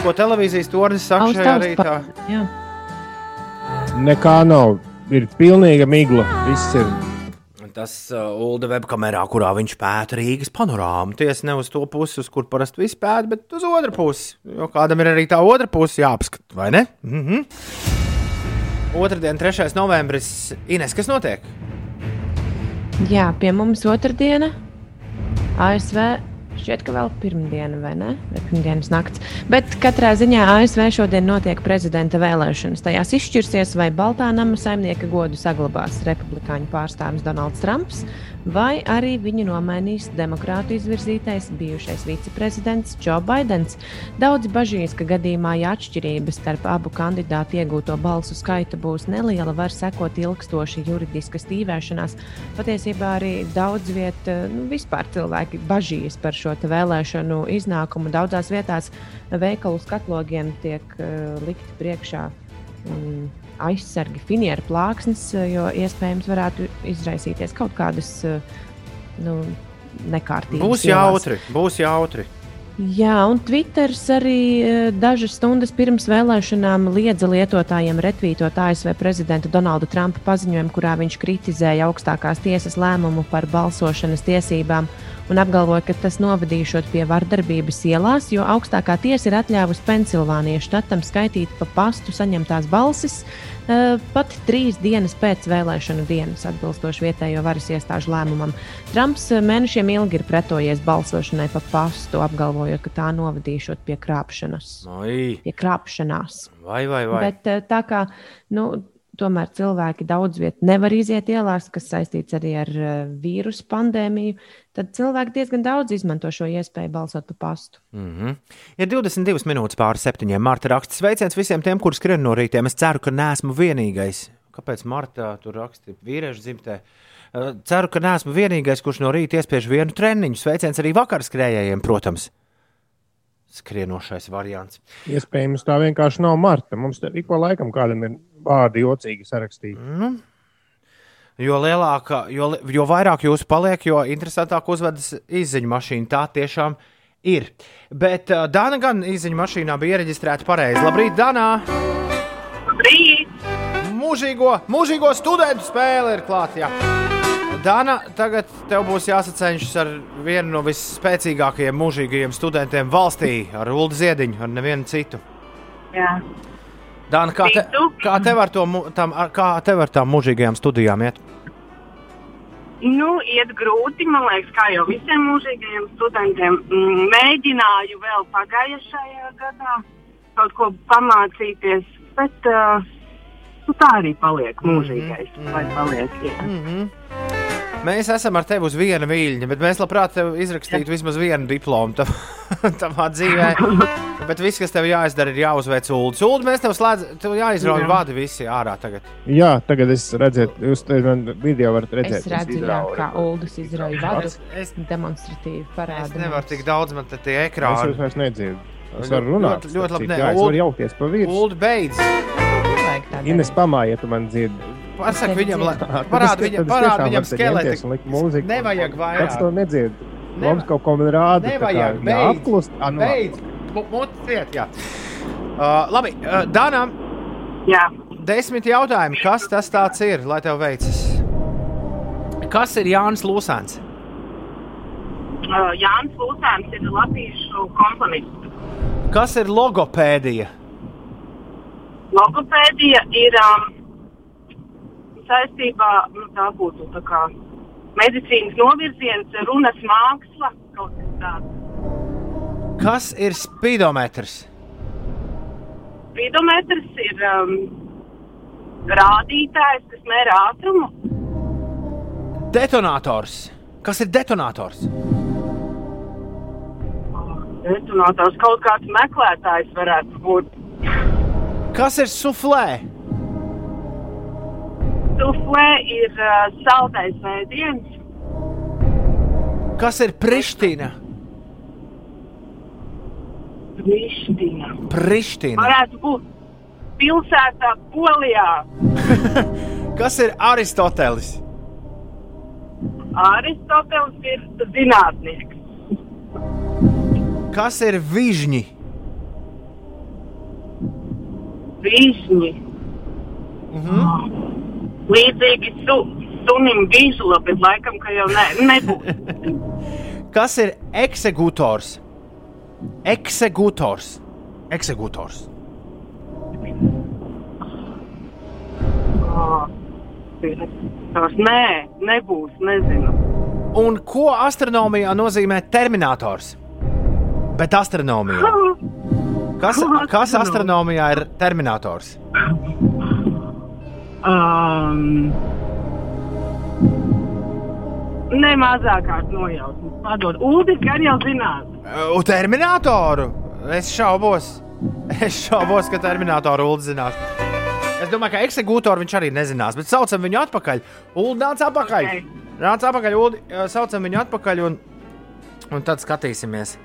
Ko televīzijas tornis saka šajā rītā? Jā. Nekā nav. Ir pilnīga migla. Viss ir. Tas uh, Ulda webkamerā, kurā viņš pēta Rīgas panorāmu. Tiesa ne uz to pusi, uz kur parasti viss pēta, bet uz otru pusi. Jo kādam ir arī tā otra puse jāapskata, vai ne? Mhm. Otradien, 3. novembris. Ines, kas notiek? Jā, pie mums otrdiena. ASV šķiet, ka vēl pirmdiena, vai ne? Vai pirmdienas nakts. Bet katrā ziņā ASV šodien notiek prezidenta vēlēšanas. Tajās izšķirsies, vai Baltā nama saimnieka godu saglabās republikāņu pārstāvis Donalds Trumps, vai arī viņu nomainīs demokrātu izvirzītais bijušais viceprezidents Joe Bidenis. Daudzi bažīs, ka gadījumā, ja atšķirības starp abu kandidātu iegūto balsu skaitu būs neliela, var sekot ilgstoša juridiska stīvēšanās. Patiesībā arī daudz vietā nu, vispār cilvēki bažīs par šo vēlēšanu iznākumu. Daudzās vietās veikalu skatlogiem tiek uh, likti priekšā. Um, aizsargi, finieru plāksnes, eh, jo iespējams varētu izraisīties kaut kādas eh, nu, nekārtības. Būs jautri, būs jautri. Jā, un Twitters arī eh, dažas stundas pirms vēlēšanām liedza lietotājiem retvītot ASV prezidenta Donalda Trumpa paziņojumu, kurā viņš kritizēja augstākās tiesas lēmumu par balsošanas tiesībām un apgalvoja, ka tas novadīšot pie vardarbības ielās, jo augstākā tiesa ir atļāvusi Pensilvānijas štatam skaitīt pa pastu saņemtās balsis eh, pat trīs dienas pēc vēlēšanu dienas, atbilstoši vietējo varas iestāžu lēmumam. Trumps mēnešiem ilgi ir pretojies balsošanai pa pastu, apgalvojot, ka tā novadīšot pie krāpšanas. Oi, Pie krāpšanās. vai, vai, vai. Bet eh, tā kā nu, tomēr cilvēki daudz vietā nevar iziet ielās, kas saistīts arī ar uh, vīrusu pandēmiju, tad cilvēki diezgan daudz izmanto šo iespēju balsot pa pastu. Mm -hmm. Ir 22 minūtes pāri septiņiem. Marta raksta sveiciens visiem tiem, kuriem skrien no rītiem. Es ceru, ka neesmu vienīgais. Kāpēc Marta tur raksta vīriešu dzimtē? Ceru, ka neesmu vienīgais, kurš no rīta iespiež vienu treniņu. Sveiciens arī vakar skrējējiem, protams. Skrienošais variants. Iespējams, tā vienkārši nav Marta. Mums te ik pa laikam kādam ir vārdi jocīgi sarakstīti. Nu, jo, lielāka, jo, jo vairāk jūs paliek, jo interesantāk uzvedas izziņu mašīna. Tā tiešām ir. Bet uh, Dāna gan izziņu mašīnā bija iereģistrēta pareizi. Labrīt, Dānā! Rīt! Mūžīgo, mūžīgo studentu spēle ir klāta. Dāna, tagad tev būs jāsacenšas ar vienu no visspēcīgākajiem mūžīgajiem studentiem valstī, ar Ulu Ziediņu, ar nevienu citu. Jā. Dāna, kā, te, kā tev ar to tam, kā tev ar tām mūžīgajām studijām iet? Nu, iet grūti, man liekas, kā jau visiem mūžīgajiem studentiem. Mm, Mēģināju vēl pagājušajā gadā kaut ko pamācīties, bet uh, nu, tā arī paliek mūžīgais. Mhm, Vai paliek, jā. Mm -hmm. Mēs esam ar tevi uz viena viļņa, bet mēs labprāt tev izrakstītu vismaz vienu diplomu tav, tavā dzīvē. Bet viss, kas tev jāizdara, ir jāuzveic ulu. Ulu mēs tev slēdzam, tev jāizrauj Jā. vadi visi ārā tagad. Jā, tagad es redzēju, jūs te man video varat redzēt. Es redzu, jā, kā Uldis izrauj vadu. Es, Demonstratīvi es parāda. nevaru tik daudz, man te tie Es jūs ekrāni. vairs nedzirdu. Es varu runāt. ļoti- ļoti labi, nē, Jā, es Ulu- varu jaukties pa virsmu. Ulu beidz. Ines pamājiet, man dzirdi. Pasaka tevi viņam, lai parāda viņam, parāda viņam skeleti. Mūziku. Nevajag Kāds to vairāk. nedzird? Neva- Mums kaut ko man rāda. Nevajag, beidz. Apklust. Ah, nu, labi. Beidz. Mu- Mutes ciet, jā. Uh, labi, uh, Danam, Jā, desmit jautājumi. Kas tas tāds ir, lai tev veicas? Kas ir Jānis Lūsēns? uh, Jānis Lūsēns ir latviešu komponists. Kas ir logopēdija? Logopēdija ir um, saistībā, nu, tā būtu tā kā medicīnas novirziens, runas māksla, kaut kas tāds. Kas ir spidometrs? Spidometrs ir um, rādītājs, kas mēra ātrumu. Detonators. Kas ir detonators? Detonators kaut kāds meklētājs varētu būt. Kas ir suflē? Suflē ir uh, saldais vēdiens. Kas ir Priština? Priština. Priština. Varētu būt pilsētā Polijā. Kas ir Aristotelis? Aristotelis ir zinātnieks. Kas ir Vižņi? Vīšņi. Mhm. Līdzīgi su, sunim vīzula, bet laikam, ka jau ne, nebūs. Kas ir eksekutors? Eksekutors. Eksekutors. Tas nē, nebūs, nezinu. Un ko astronomijā nozīmē terminators? Bet astronomijā. Kas, kas astronomijā ir terminators? Um, ne mazākās nojausmas. Padod, Ulu gan jau zināt. U terminatoru? Es šaubos. Es šaubos, ka terminatoru Ulu zinās. Es domāju, ka eksekūtoru viņš arī nezinās, bet saucam viņu atpakaļ. Ulu nāc atpakaļ. Ok. Nāc atpakaļ, Ulu. Saucam viņu atpakaļ un, un tad skatīsimies.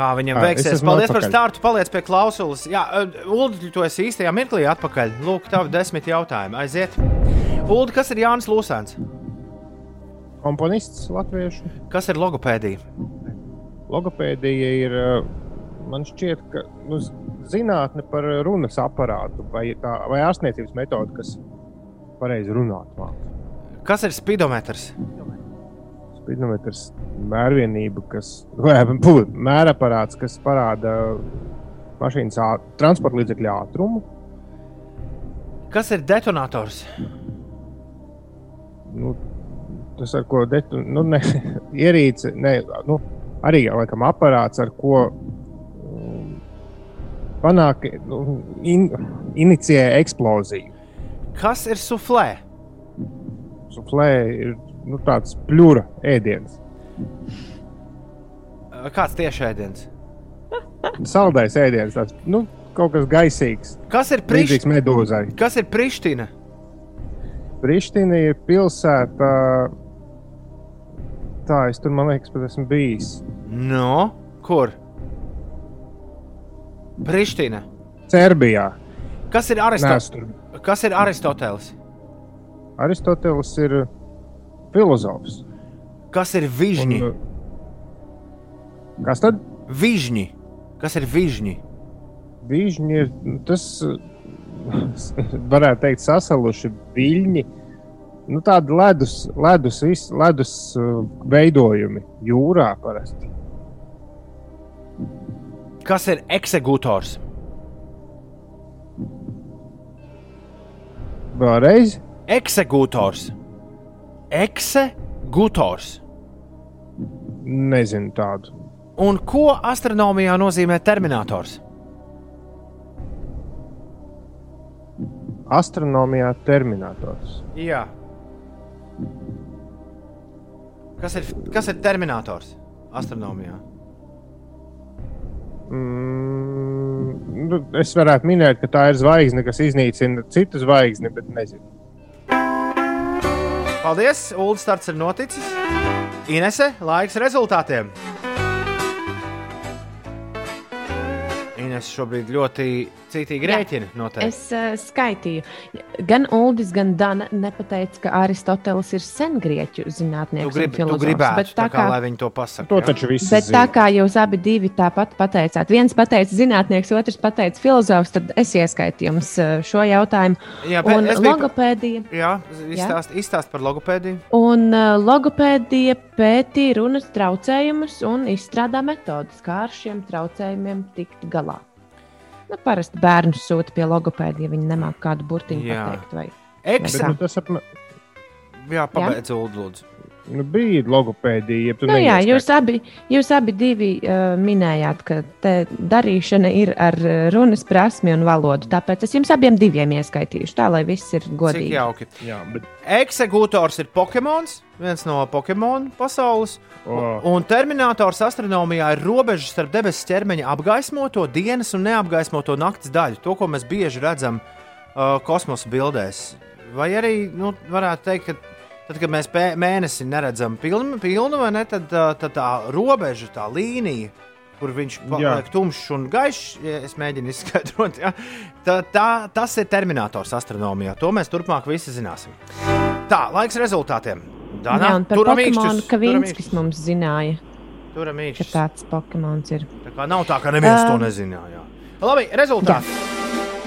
Kā viņam veiksies? Paldies par atpakaļ. startu, paliec pie klausulas. Jā, Ulu, tu esi īstajā mirklī atpakaļ. Lūk, tavi desmit jautājumi. Aiziet. Ulu, kas ir Jānis Lūsēns? Komponists latviešu. Kas ir logopēdija? Logopēdija ir, uh, man šķiet, ka nu, zinātne par runas aparātu vai, tā, vai ārstniecības metodi, kas pareizi runāt. māca. Kas ir spidometrs? Spidometrs mērvienība, kas vai, puh, mēraparāts, kas parāda mašīnas ā- transporta līdzekļu ātrumu. Kas ir detonators? Nu, tas, ar ko detu, nu, ne, ierīce, ne, nu, arī laikam, aparāts, ar ko um, panāk, nu, in, inicijē eksploziju. Kas ir suflē? Suflē ir nu, tāds pļūra ēdiens. Kāds tieši ēdiens? Saldais ēdiens, tāds nu, kaut kas gaisīgs, Kas ir Priština? Kas ir Priština? Priština ir pilsēta. Tā, es tur, man liekas, pat esmu bijis. No, kur? Priština. Serbijā. Kas ir, Nē, Aristo... es tur. Kas ir Aristotelis? Aristotelis ir filozofs. Kas ir Vižņi? Un, uh, Kas tad? Vižņi. Kas ir Vižņi? Viņi ir tas, uh, varētu teikt, sasaluši viļņi. Nu, tādi ledus, ledus, vis, ledus uh, veidojumi jūrā parasti. Kas ir eksekutors? Vēlreiz, Eksekutors. Eksekutors. nezinu tādu. Un ko astronomijā nozīmē terminators? Astronomijā terminators. Jā. Kas ir, kas ir terminators astronomijā? Mm, nu, es varētu minēt, ka tā ir zvaigzne, kas iznīcina citu zvaigzni, bet nezinu. Paldies! Ulu starts ir noticis. Inese, laiks rezultātiem. Ines šobrīd ļoti Citīgi Jā. rēķini noteikti. Es uh, skaitīju. Gan Uldis, gan Dana nepateica, ka Aristoteles ir sengrieķu zinātnieks. grib, un tu filozofs, gribētu, bet tā tā kā, kā, lai viņi to pasakā. To taču visi bet tā zina. kā jūs abi divi tāpat pateicāt, viens pateica zinātnieks, otrs pateica filozofs, tad es ieskaitu jums uh, šo jautājumu. Jā, bet Un biju- logopēdija. Jā, izstāst, izstāst par logopēdiju. Un uh, logopēdija pētīja runas traucējumus un izstrādā metodus, kā ar šiem traucējumiem tikt galā. Nu, parasti bērnus sūta pie logopēdija, ja viņi nemāķi kādu burtiņu pateikt. Vai... Eks, Jā. Bet, nu, tas apmē... jā, pabeidz, lūdzu. Nu, bija logopēdija. Ja tu Nu, jā, jūs abi, jūs abi divi, uh, minējāt, ka te darīšana ir ar uh, runas prasmi un valodu. Tāpēc es jums abiem diviem ieskaitīšu, tā lai viss ir Cik godīgi. jauki. Jā, bet... Eksekutors ir Pokemons, viens no Pokemon pasaules. O, Un terminators astronomijā ir robeža starp debesu ķermeņa apgaismoto dienas un neapgaismoto naktas daļu. To, ko mēs bieži redzam uh, kosmosa bildēs. Vai arī nu, varētu teikt, ka tad, kad mēs mēnesi neredzam pilnu, pilnu vai ne, tad, tad tā robeža, tā līnija. Kur viņš Jā. paliek tumšs un gaišs, ja es mēģinu izskaidrot. Ja? Tā, tā, tas ir terminators astronomijā. To mēs turpmāk visi zināsim. Tā, laiks rezultātiem. Jā, Dana, un par turam Pokemonu Kavinskis mums zināja, Turam ka īkšķus. tāds Pokemons ir. Tā kā nav tā, ka neviens to Um, nezināja. Labi, rezultāti.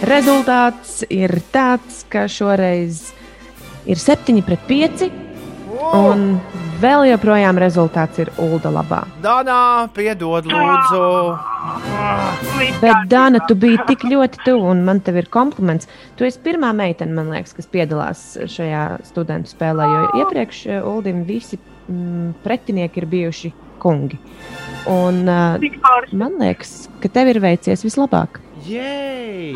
Rezultāts ir tāds, ka šoreiz ir 7 pret 5, un vēl joprojām rezultāts ir Ulda labā. Danā, piedod, lūdzu. Bet, Dana, tu biji tik ļoti tuvu, un man te ir kompliments. Tu esi pirmā meitene, man liekas, kas piedalās šajā studentu spēlē, jo iepriekš eh, Uldim visi mm, pretinieki ir bijuši kungi. Un, uh, man liekas, ka tev ir veicies vislabāk. Jej!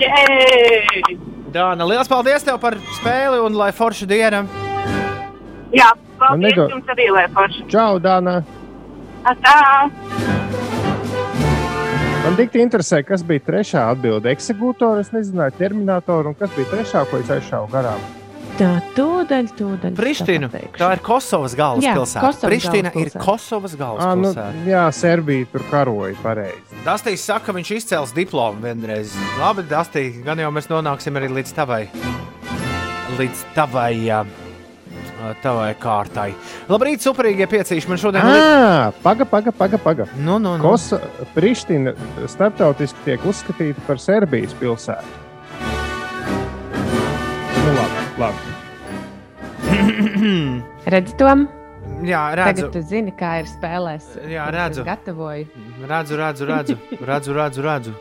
Jej! Dāna, liels paldies tev par spēli un lai forša diena. Jā, paldies nedo- jums arī, lai forši. Čau, Dāna! Atā! Man tik interesē, kas bija trešā atbilde. Eksekutors, es nezināju, terminatoru, un kas bija trešā, ko es aizšāvu garām. Tā, tūdaļ, tūdaļ. Pristina. pateikšu. Tā ir Kosovas galvaspilsēta. Pristina ir galvaspilsēta. Kosovas nu, galvaspilsēta. jā, Serbija tur karoja pareizi. Dastīs saka, ka viņš izcēls diplomu vienreiz. Labi, Dastī, gan jau mēs nonāksim arī līdz tavai. Līdz tavai. Tavai kārtai. Labrīt, superīgie piecīši. Man šodien ir. Ah, paga, paga, paga. paga. Nu, nu, nu. Kosa, Pristina starptautiski tiek uzskatīta par Serbijas pilsētu. Nu, labi, labi. Redzi to? Jā, redzu. Tagad tu zini, kā ir spēlēs. Jā, redzu. Gatavoju. Redzu, redzu, redzu, redzu, redzu, redzu.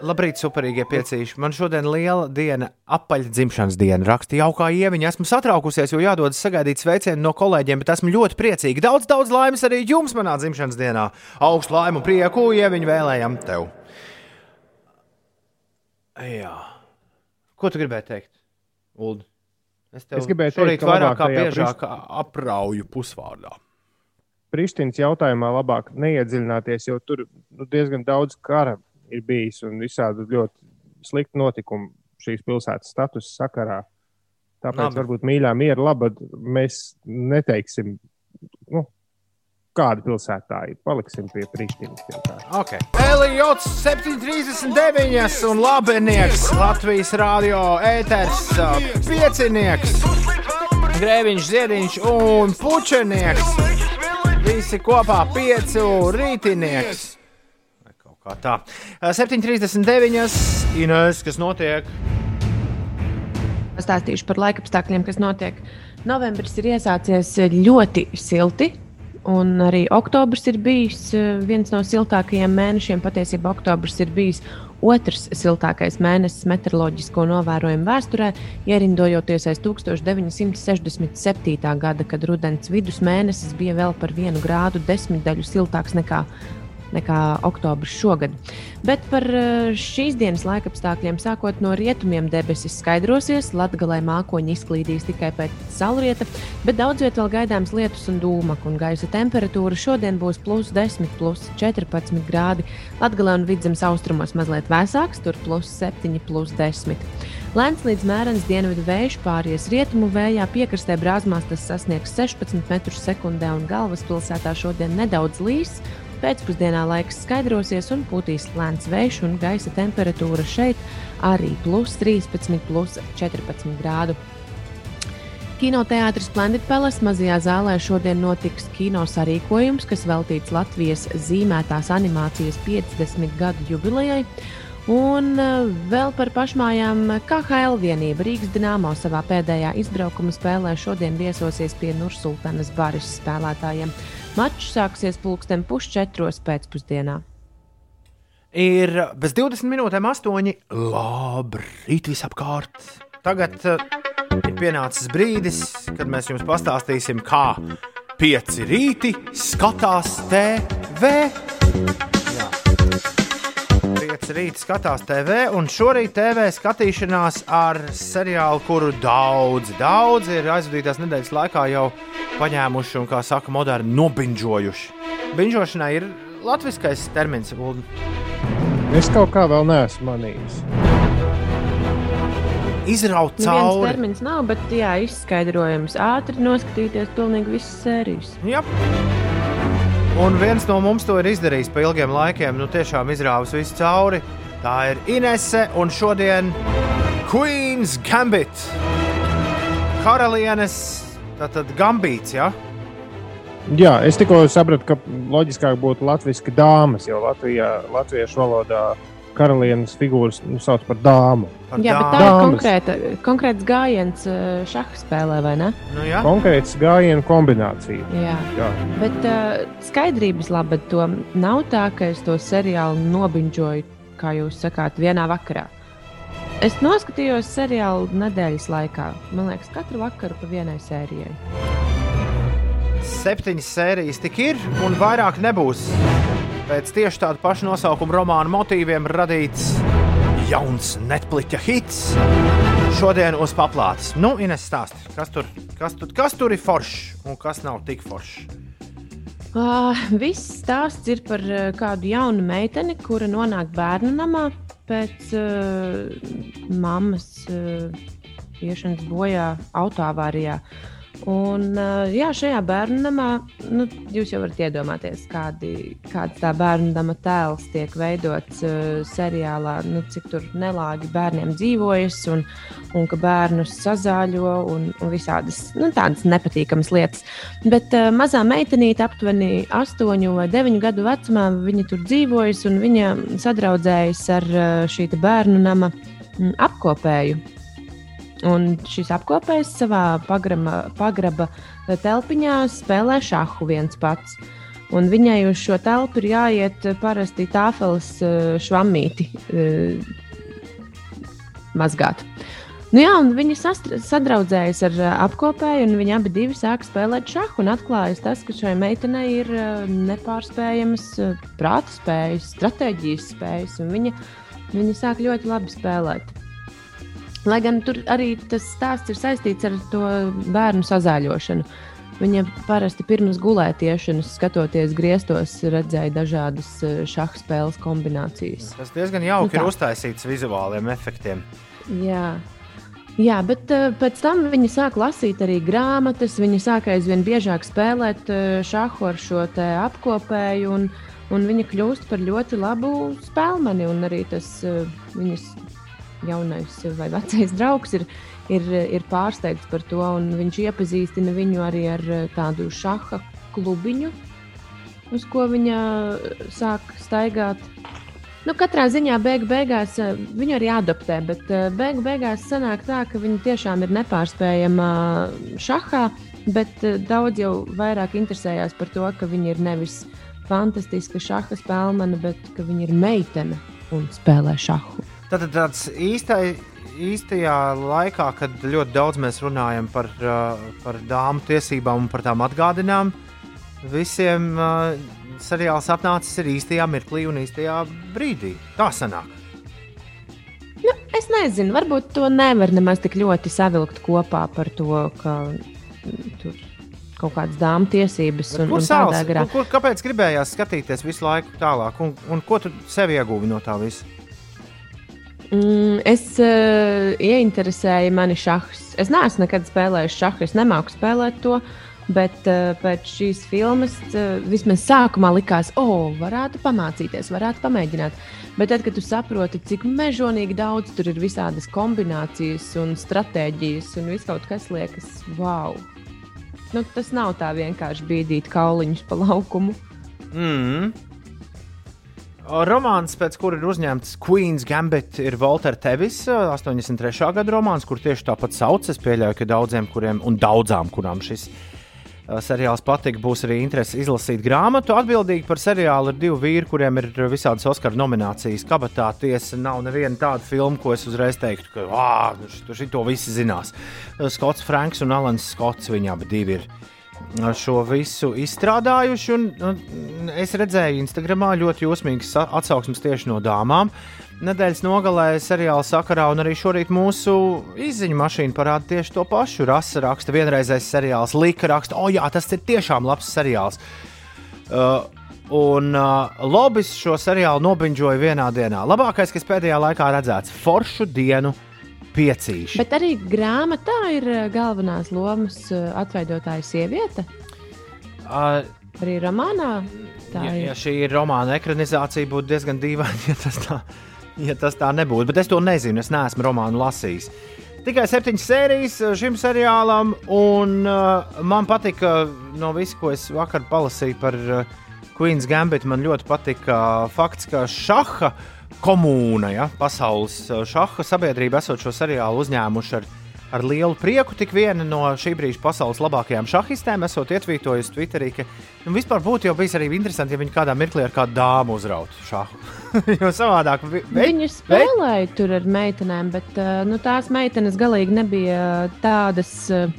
Labrīt, superīgie piecīši. Man šodien liela diena, apaļa dzimšanas diena. Raksta jaukā ieviņa. Esmu satraukusies, jo jādodas sagaidīt sveicienu no kolēģiem, bet esmu ļoti priecīga. Daudz, daudz laimes arī jums manā dzimšanas dienā. Augstu laimu un prieku ieviņu vēlējam tev. Jā. Ko tu gribēji teikt, Ulu? Es Es gribēju teikt, ka vairāk kā biežāk aprauju pusvārdā. Prištinas jautājumā labāk neiedziļināties, jo tur nu, diezgan daudz kara ir bijis un visādi ļoti slikti notikumi šīs pilsētas status sakarā. Tāpēc. Labi. varbūt mīļā miera labad mēs neteiksim, nu, kāda pilsēta tā ir. Paliksim pie Prištinas pilsētas. Okay. Eliots 739 un labinieks Latvijas rādio ēters, piecinieks, grēviņš, ziediņš un pučenieks. Visi kopā piecu rītinieks. Vai kaut kā tā. Ā, 739 Ines, kas notiek? Pastāstīšu par laikapstākļiem, kas notiek. Novembris ir iesācies ļoti silti. Un arī oktobris ir bijis eh, viens no siltākajiem mēnešiem. Patiesībā oktobris ir bijis otrs siltākais mēnesis meteoroloģisko novērojumu vēsturē, ierindojoties aiz 1967. gada, kad rudens vidus mēnesis bija vēl par vienu grādu desmitdaļu siltāks nekā nekā oktobris šogad. Bet par eh, šīs dienas laikapstākļiem sākot no rietumiem debesis skaidrosies, latgalē mākoņi izklīdīs tikai pēc saulrieta, bet daudz vietā vēl gaidāms lietus un dūmak, un gaisa temperatūra šodien būs plus 10, plus 14 grādi. Latgalē un vidzemes austrumos mazliet vēsāks, tur plus 7, plus 10. Lēns līdz mērens dienvidu vējš pāries rietumu vējā, piekrastē brāzmās tas sasniegs 16 metrus sekundē, un galvaspilsētā šodien nedaudz līs, pēcpusdienā laiks skaidrosies un pūtīs lēns vējš, un gaisa temperatūra šeit arī plus 13, plus 14 grādu. Kinoteātris Splendid Palace mazajā zālē šodien notiks kino sarīkojums, kas veltīts Latvijas zīmētās animācijas 50 gadu jubilejai. Un uh, vēl par pašmājām KHL vienība Rīgas Dienāmo savā pēdējā izbraukuma spēlē šodien viesosies pie Nursultānas Baris spēlētājiem. Mačs sāksies pulksten pusčetros pēcpusdienā. Ir bez 20 minūtēm, 8. Labrīt, visapkārt! Tagad uh, ir pienācis brīdis, kad mēs jums pastāstīsim, kā pieci rīti skatās TV. Rīti skatās TV, un šorīt TV skatīšanās ar seriālu, kuru daudzi, daudzi ir aizvadītās nedēļas laikā jau paņēmuši un, kā saka, moderni nobinžojuši. Binžošanai ir latviskais termins. Es kaut kā vēl neesmu manījis. izraut Neviens cauri. termins nav, bet jā, izskaidrojums ātri noskatīties pilnīgi visas sērijas. Jā. Un viens no mums to ir izdarījis pa ilgiem laikiem. Nu, tiešām izrāvis visu cauri. Tā ir Inese un šodien Queen's Gambit. Karalienes, tātad Gambīts. Ja? Jā, es tikko sapratu, ka loģiskāk būtu latviešu dāmas, jo Latvijā, latviešu valodā karalienes figūras nu, sauc par dāmu. Par Jā, bet tā ir Dāmas. konkrēta, konkrēts gājiens eh, šaha spēlē, vai ne? Nu, jā. Konkrēts gājienu kombinācija. Jā. Jā. Bet uh, skaidrības labad to nav tā, ka es to seriālu nobinžoju, kā jūs sakāt, vienā vakarā. Es noskatījos seriālu nedēļas laikā. Man liekas, katru vakaru pa vienai sērijai. Septiņas sērijas tik ir, un vairāk nebūs. Pēc tieši tāda paša nosaukuma romāna motīviem radīts jauns Netflix hits. Šodien uz paplātes. Nu, Ines stāsti, kas tur, kas, tur, kas tur ir foršs un kas nav tik foršs. Uh, viss stāsts ir par uh, kādu jaunu meiteni, kura nonāk bērnu namā pēc uh, mammas uh, iešanas bojā autoavārijā. Un, uh, jā, šajā bērnu namā nu, jūs jau varat iedomāties, kādi, kāds tā bērnu nama tēls tiek veidots uh, seriālā, nu, cik tur nelāgi bērniem dzīvojas, un, un ka bērnus sazāļo un, un visādas nu, tādas nepatīkamas lietas. Bet uh, mazā meitenīte, aptuveni 8 vai 9 gadu vecumā, viņa tur dzīvojas un viņa sadraudzējas ar uh, šī bērnu nama mm, apkopēju. Un šis apkopējs savā pagrama, pagraba telpiņā spēlē šāhu viens pats. Un viņai uz šo telpu ir jāiet parasti tāfeles eh, švammīti eh, mazgāt. Nu jā, sastra- sadraudzējas ar eh, apkopēju, un viņi abi sāk spēlēt šāhu. Atklājas tas, ka šai meitenei ir nepārspējamas prāta spējas, stratēģijas spējas, un viņa, viņa sāk ļoti labi spēlēt. Lai gan tur arī tas stāsts ir saistīts ar to bērnu sazāļošanu. Viņa parasti pirms gulētiešanas, skatoties griestos, redzēja dažādas eh, šāda spēles kombinācijas. Tas diezgan jauki Nu ir uztaisīts vizuāliem efektiem. Jā. Jā, bet uh, pēc tam viņa sāk lasīt arī grāmatas. Viņa sāk aizvien biežāk spēlēt uh, šāhu ar šo apkopēju, un, un viņa kļūst par ļoti labu spēlmeni. Un arī tas uh, viņas jaunais vai vecais draugs ir, ir, ir pārsteigts par to. Viņš iepazīstina viņu arī ar uh, tādu šaha klubiņu, uz ko viņa uh, sāk staigāt. Nu, katrā ziņā beig beigās eh, viņu arī adoptē, bet eh, beig beigās sanāk tā, ka viņa tiešām ir nepārspējama šahā, bet eh, daudz jau vairāk interesējās par to, ka viņa ir nevis fantastiska šaha spēlmana, bet ka viņa ir meitene un spēlē šahu. Tad tāds īstai, īstajā laikā, kad ļoti daudz mēs runājam par, par dāmu tiesībām un par tām atgādinām, visiem seriāls apnācis ir īstajā mirklī un īstajā brīdī. Tā sanāk. Nu, es nezinu, varbūt to nevar nemaz tik ļoti savilkt kopā par to, ka mm, tur kaut kādas dāmas tiesības Bet un, Kur un sāls? Kur, kur, kāpēc gribējās skatīties visu laiku tālāk? Un, un ko tu sev ieguvi no tā visa? Mm, es uh, ieinteresēju mani šahs. Es neesmu nekad spēlējis šahu, es nemāku spēlēt to. Bet uh, pēc šīs filmas uh, vismaz sākumā likās, o, oh, varētu pamācīties, varētu pamēģināt. Bet tad, kad tu saproti, cik mežonīgi daudz tur ir visādas kombinācijas un stratēģijas un viss kaut kas liekas, wow! Nu, tas nav tā vienkārši bīdīt kauliņus pa laukumu. Mm. Romāns, pēc kura ir uzņemts Queen's Gambit, ir Walter Tevis, 83. gada romāns, kur tieši tāpat sauc. Es pieļauju, ka daudziem, kuriem un daudzām, kurām šis seriāls patika, būs arī interese izlasīt grāmatu. Atbildīgi par seriālu ir divi vīri, kuriem ir visādas Oskara nominācijas. Kabatā tiesa nav neviena tāda filma, ko es uzreiz teiktu, ka ah, šito visi zinās. Skots Franks un Alans Skots, viņi abi ir šo visu izstrādājuši. Un, un es redzēju, Instagramā ļoti jūsmīgas atsauksmes tieši no dāmām. Nedēļas nogalē seriāla sakarā, un arī šorīt mūsu izziņu mašīna parāda tieši to pašu. Rasa raksta, vienreizējais seriāls, Lika raksta, o jā, tas ir tiešām labs seriāls. Uh, un uh, Lobis šo seriālu nobiņģoja vienā dienā. Labākais, kas pēdējā laikā redzēts, foršu dienu piecīši. Bet arī grāmatā ir eh, galvenās lomas eh, atveidotāja sieviete. Uh, arī romānā tā ja, ir. ja šī ir romāna ekranizācija, būtu diezgan dīvaini, ja tas tā, ja tas tā nebūtu. Bet es to nezinu, es neesmu romānu lasījis. Tikai septiņas sērijas eh, šim seriālam, un uh, man patika no visu, ko es vakar palasīju par uh, Queen's Gambit. Man ļoti patika uh, fakts, ka šaha uh, komūna, ja, pasaules eh, šaha sabiedrība, esot šo seriālu uzņēmuši ar, ar lielu prieku. Tik viena no šī brīža pasaules labākajām šahistēm, esot ietvītojusi Twitterī, ka nu, vispār būtu jau bijis arī interesanti, ja viņi kādā mirklī ar kādu dāmu uzrautu šāhu. jo savādāk vi, viņi spēlēja vei... tur ar meitenēm, bet uh, nu, tās meitenes galīgi nebija tādas. Uh,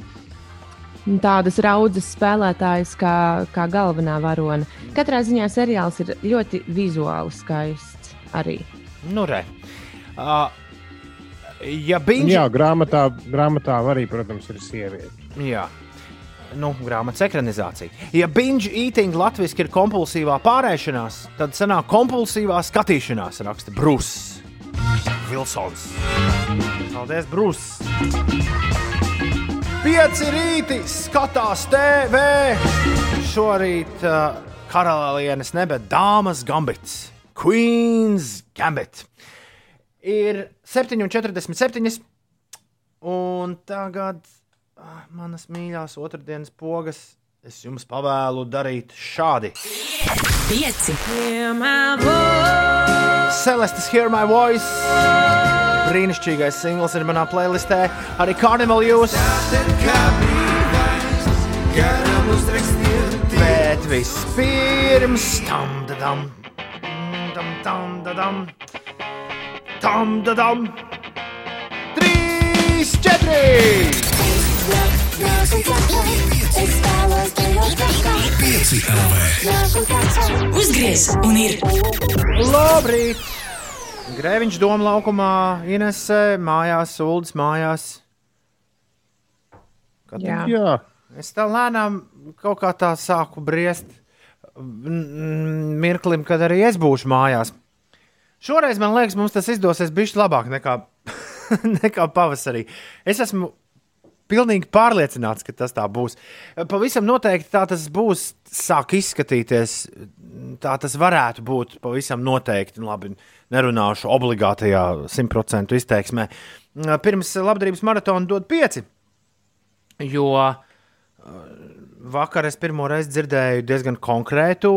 tādas raudzes spēlētājas kā, kā galvenā varone. Katrā ziņā seriāls ir ļoti vizuāli skaists arī. Nu, re. Uh, ja binge... Jā, grāmatā, grāmatā arī, protams, ir sieviete. Jā. Nu, grāmatas ekranizācija. Ja binge eating latviešu ir kompulsīvā pārēšanās, tad sanāk kompulsīvā skatīšanās, raksta Brūss Vilsons. Paldies, Brūss! Pieci rīti skatās TV! Šorīt uh, karalienes nebe dāmas gambits. Queen's Gambit. Ir 7,47. Un tagad ah, manas mīļākās otrdienas pogas es jums pavēlu darīt šādi. 5. Celestis Hear My Voice. Brīnišķīgais singls ir manā playlistē. Arī Carnival Jūs. Bet vispirms tam, tam, dam, dam, dam, dam, dam, dam, dam. Trīs, četri! Uzgriez un ir. Labrīt! Grēviņš doma laukumā, Inese mājās, Uldis mājās. Kad Jā. Jā. Es tā lēnām kaut kā tā sāku briest mirklim, kad arī es būšu mājās. Šoreiz man liekas, mums tas izdosies bišķi labāk nekā, nekā pavasarī. Es esmu pilnīgi pārliecināts, ka tas tā būs. Pavisam noteikti tā tas būs, sāk izskatīties. Tā tas varētu būt pavisam noteikti. Labi, nerunāšu obligātajā simtprocentu izteiksmē. Pirms labdarības maratona dod pieci. Jo vakar es pirmo reizi dzirdēju diezgan konkrētu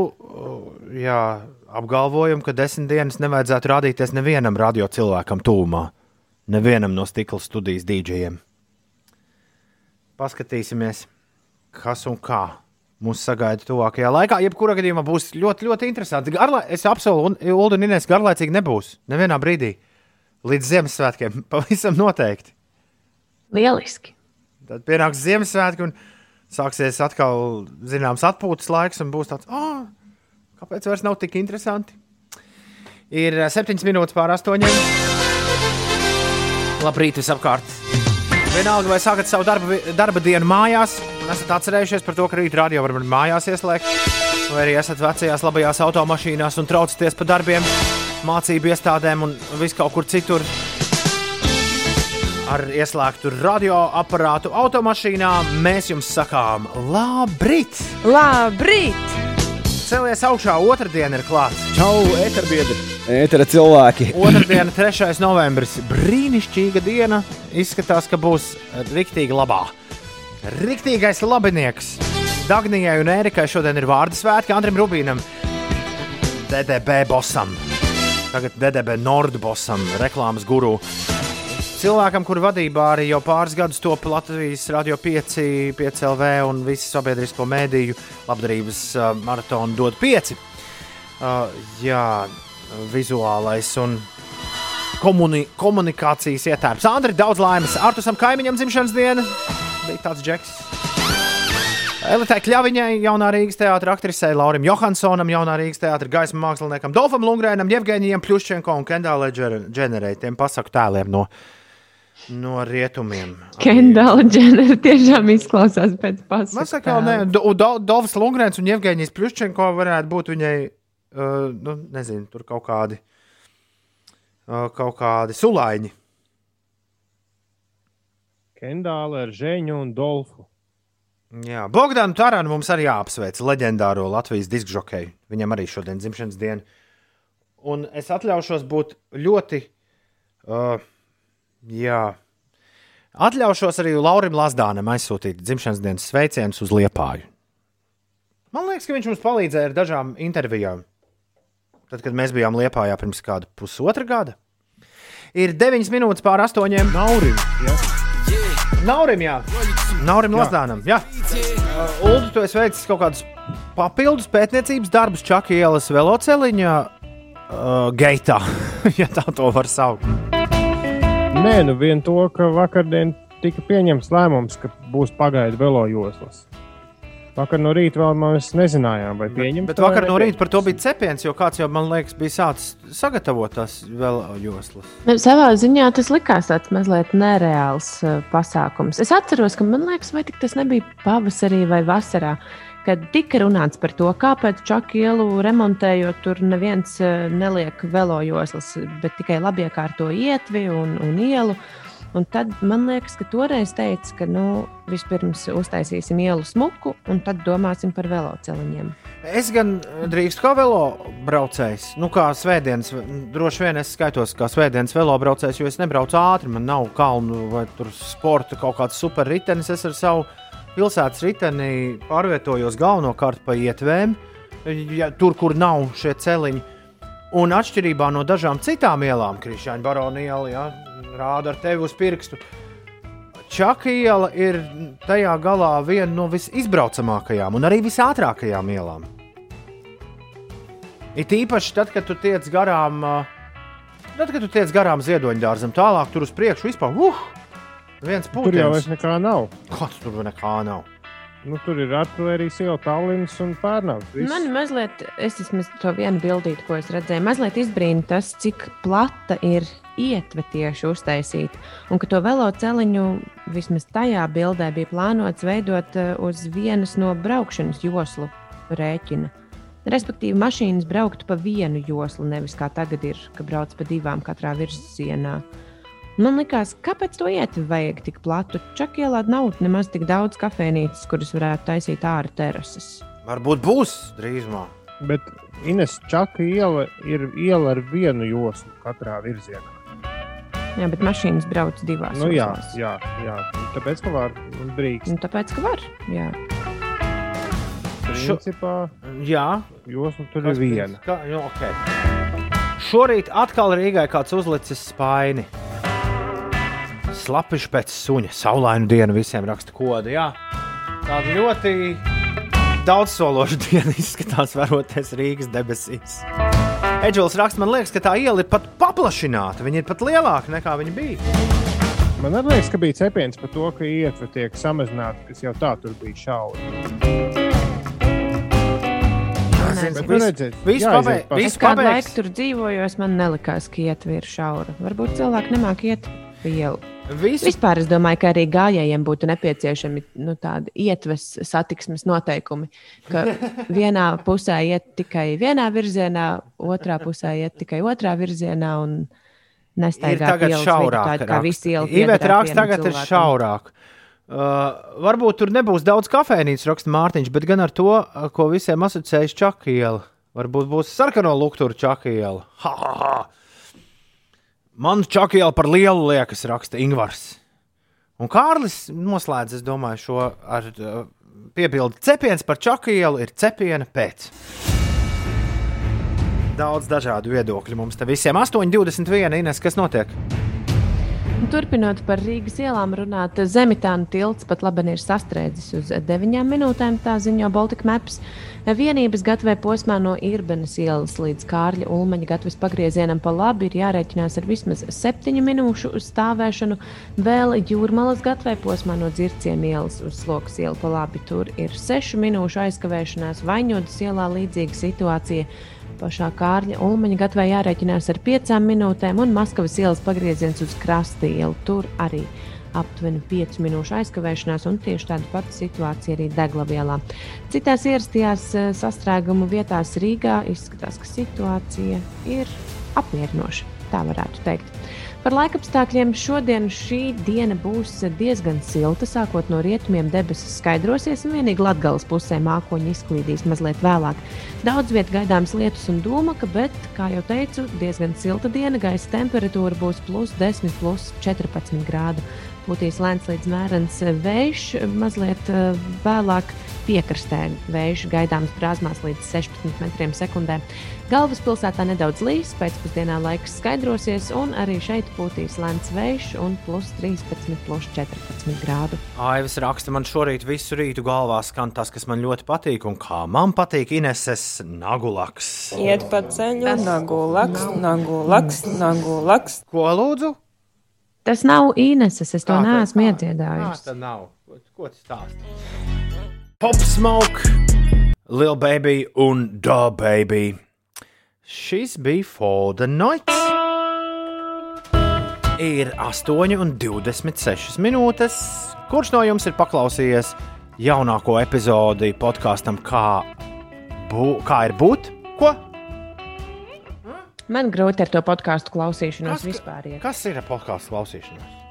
jā, apgalvojumu, ka desmit dienas nevajadzētu rādīties nevienam radio cilvēkam tūmā, nevienam no stikla studijas dīdžiem. Paskatīsimies, kas un kā mūs sagaida tuvākajā laikā. Jebkurā gadījumā būs ļoti, ļoti interesanti. Garla, es apsolu, Ulu un Inês garlaicīgi nebūs nevienā brīdī līdz Ziemassvētkiem. Pavisam noteikti. Lieliski. Tad pienāks Ziemassvētki. Un sāksies atkal zināms atpūtas laiks, un būs tāds, oh, kāpēc vairs nav tik interesanti? Ir 7 eh, minūtes pār 8. Labrīt, visapkārt! Vienalga, vai sākat savu darba, darba dienu mājās, un esat atcerējušies par to, ka rīt radio var mājās ieslēgt, vai arī esat vecajās labajās automašīnās un traucaties pa darbiem, mācību iestādēm un vis kaut kur citur. Ar ieslēgtu radioaparātu automašīnā, mēs jums sakām, labrīt! Labrīt! Celies augšā, otrdiena ir klāta. Čau, eterbiedri! Etera cilvēki! Otradiena, 3. novembris. Brīnišķīga diena. Izskatās, ka būs riktīgi labā. Riktīgais labinieks. Dagnijai un Ērikai šodien ir vārdu svētki Andrim Rubīnam, DDB bosam. Tagad DDB Nord bosam, reklāmas guru. Cilvēkam, kur vadībā arī jau pāris gadus top Latvijas radio 5, 5 LV un visu sabiedrisko mēdīju labdarības uh, maratonu dod 5. Uh, jā, vizuālais un komuni komunikācijas ietērps. Andri, daudz laimes. Artusam kaimiņam dzimšanas diena. Bija tāds džeks. Elitai Kļaviņai, jaunā Rīgas teātris aktrisei Laurim Johansonam, jaunā Rīgas teātris gaismas māksliniekam Dolfam Lungrēnam, Jevgeņijam Pļuščenko un Kendālai Dženerei, tiem pasaku tēliem no, no rietumiem. Kendala Dženera tiešām izklausās pēc Man saka, ne, Do, Do, Dolfs Lungrēns un Jevgeņijs Pļuščenko varētu būt viņai, uh, nu, nezinu, tur kaut kādi, uh, kaut kādi sulaiņi. Kendāla ar Žēņu un Dolfu. Jā, Bogdanu Taranu mums arī jāapsveic, leģendāro Latvijas diskžokeju. Viņam arī šodien dzimšanas diena. Un es atļaušos būt ļoti, uh, jā, atļaušos arī Laurim Lasdānam aizsūtīt dzimšanas dienas sveicienus uz Liepāju. Man liekas, ka viņš mums palīdzēja ar dažām intervijām. Tad, kad mēs bijām Liepājā pirms kāda pusotra gada, ir 9 minūtes pār 8. Naurim, ja? Naurim, jā. Naurim Lasdānam. Jā. Uh, Ulu, tu esi veicis kaut kādus papildus pētniecības darbus Čakija ielas veloceliņa uh, gaitā, ja tā to var saukt. Nē, nu vien to, ka vakardien tika pieņemts lēmums, ka būs pagaidu velojoslas. Vakar no rīta vēl mēs nezinājām, vai Bet, pieņemt. bet vakar no rīta par to bija cepiens, jo kāds jau, man liekas, bija sācis sagatavot tās vēl joslas. Nu, Savā ziņā tas likās tāds mazliet nereāls uh, pasākums. Es atceros, ka man liekas, vai tik tas nebija pavasarī vai vasarā. Kad tika runāts par to, kāpēc Čaku ielu remontējot, tur neviens uh, neliek velojoslas, bet tikai labi iekārto ietvi un, un ielu. Un tad man liekas, ka toreiz teica, ka nu, vispirms uztaisīsim ielu smuku, un tad domāsim par veloceliņiem. Es gan drīkstu kā velo braucējs, nu kā svētdienas, droši vien es skaitos kā svētdienas velo braucējs, jo es nebraucu ātri, man nav kalnu vai sporta kaut kāds super ritenis. Es ar savu pilsētas riteni pārvietojos galvenokārt pa ietvēm, ja, tur, kur nav šie celiņi. Un atšķirībā no dažām citām ielām, Krišņāņa barona iela, ja, rāda ar tevi uz pirkstu. Čaka iela ir tajā galā viena no visizbraucamākajām un arī visātrākajām ielām. It īpaši tad, kad tu tiec garām, tad, kad tu tiec garām ziedoņdārzam, tālāk tur uz priekšu vispār. Uh, viens Tur jau vairs pūlis. nekā nav. Kāds tur nekā nav? Nu, tur ir artērijas iela, Tallinas un Pērnavas. Man mazliet, es vismaz to vienu bildīti, ko es redzēju, mazliet izbrīna tas, cik plata ir ietve tieši uztaisīta. Un ka to veloceliņu vismaz tajā bildē bija plānots veidot eh, uz vienas no braukšanas joslu rēķina. Respektīvi, mašīnas brauktu pa vienu joslu, nevis kā tagad ir, ka brauc pa divām katrā virzienā. Man liekas, kāpēc to ietvi vajag tik platu? Čakielā nav nemaz tik daudz kafejnīcas, kuras varētu taisīt ārā terases. Varbūt būs drīzumā. Bet Ines Čaka iela ir iela ar vienu joslu katrā virzienā. Jā, bet mašīnas brauc divās. Nu, jā, joslās. jā, jā. Tāpēc, ka var un drīkst. Nu, tāpēc, ka var. Jā. Šo- Principā Jā, josla tur ir viena. Kā, nu, okay. Šorīt atkal Rīgai kāds uzlicis spaini. Slapiši pēc suņa, saulainu dienu visiem raksta kodu. Jā. Tāda ļoti daudzsološa diena izskatās, varoties Rīgas debesīs. Edžels raksta, man liekas, ka tā iela ir pat paplašināta. Viņa ir pat lielāka nekā viņa bija. Man arī liekas, ka bija cepiens par to, ka ietve tiek samazināta, kas jau tā tur bija šaura. Nu, Es kādu laiku tur dzīvoju, es man nelikās, ka ietver šaura. Varbūt cilvēki nemāk iet pa ielu. Viss Vispār es domāju, ka arī gājējiem būtu nepieciešami nu, tādi ietves satiksmes noteikumi. Ka vienā pusē iet tikai vienā virzienā, otrā pusē iet tikai otrā virzienā. Un, Ir tagad šaurāk. tāda kā visi ielu Iveta vienam tagad ir cilvēkam. šaurāk. Uh, varbūt tur nebūs daudz kafejnīcas, raksta Mārtiņš, bet gan ar to, uh, ko visiem asociējas Čakiela. Varbūt būs sarkano lukturu Čakiela. Ha, ha, ha. Man Čakiela par lielu liekas, raksta Ingvars. Un Kārlis noslēdz, domāju, šo ar uh, piebildi. Cepiens par Čakielu ir cepiena pēc. Daudz dažādu viedokļu mums te visiem. 8,21 Ines, kas notiek? Turpinot par Rīgas ielām runāt, Zemitāna tilts pat labi ir sastrēdzis uz 9 minūtēm, tā ziņo Baltika Maps. Vienības gatavē posmā no Irbenes ielas līdz Kārļa Ulmaņa gatavas pagriezienam pa labi ir jārēķinās ar vismaz 7 minūšu stāvēšanu. Vēl jūrmalas gatavē posmā no Dzirciema ielas uz Slokas ielu pa labi tur ir 6 minūšu aizkavēšanās. Vaņodas ielā līdzīga situācija. Pašā Kārļa Ulmaņa gatavē jārēķinās ar 5 minūtēm, un Maskavas ielas pagrieziens uz Krasta ielu. Tur arī aptuveni 5 minūšu aizkavēšanās, un tieši tāda pati situācija arī Deglavielā. Citās ierastajās eh, sastrēgumu vietās Rīgā izskatās, ka situācija ir apmierinoša. Tā varētu teikt. Par laikapstākļiem šodien šī diena būs diezgan silta. Sākot no rietumiem, debesis skaidrosies, un vienīgi Latvijas pusē mākoņi izklīdīs mazliet vēlāk. Daudz vietā gaidāms lietus un dūmaka, bet, kā jau teicu, diezgan silta diena. Gaisa temperatūra būs plus 10, plus 14 grādu. Pūtīs lēns līdz mērens vējš, mazliet eh, vēlāk piekrastē vējš gaidāms brāzmās līdz 16 metriem sekundē. Galvaspilsētā nedaudz līs, pēcpusdienā laiks skaidrosies, un arī šeit pūtīs lēns vējš un plus 13, plus 14 grādu. Aivs raksta, man šorīt visu rītu galvā skan tas, kas man ļoti patīk, un kā man patīk Ineses nagulaks. Iet pa ceļu, nagu laks, nagu laks, nagu laks. Ko lūdzu? Tas nav Ineses, es to neesmu kā tad nav? Ko- Ko tas stāsta? Pop smoke, Lil Baby un Da Baby. Šis bija For the Night. Ir 8,26 minūtes. Kurš no jums ir paklausījies jaunāko epizodi podkāstam, kā, bū, kā ir būt? Ko? Man grūti ar to podkāstu klausīšanos Kas- vispār. Iet. Kas ir podkāstu klausīšanās?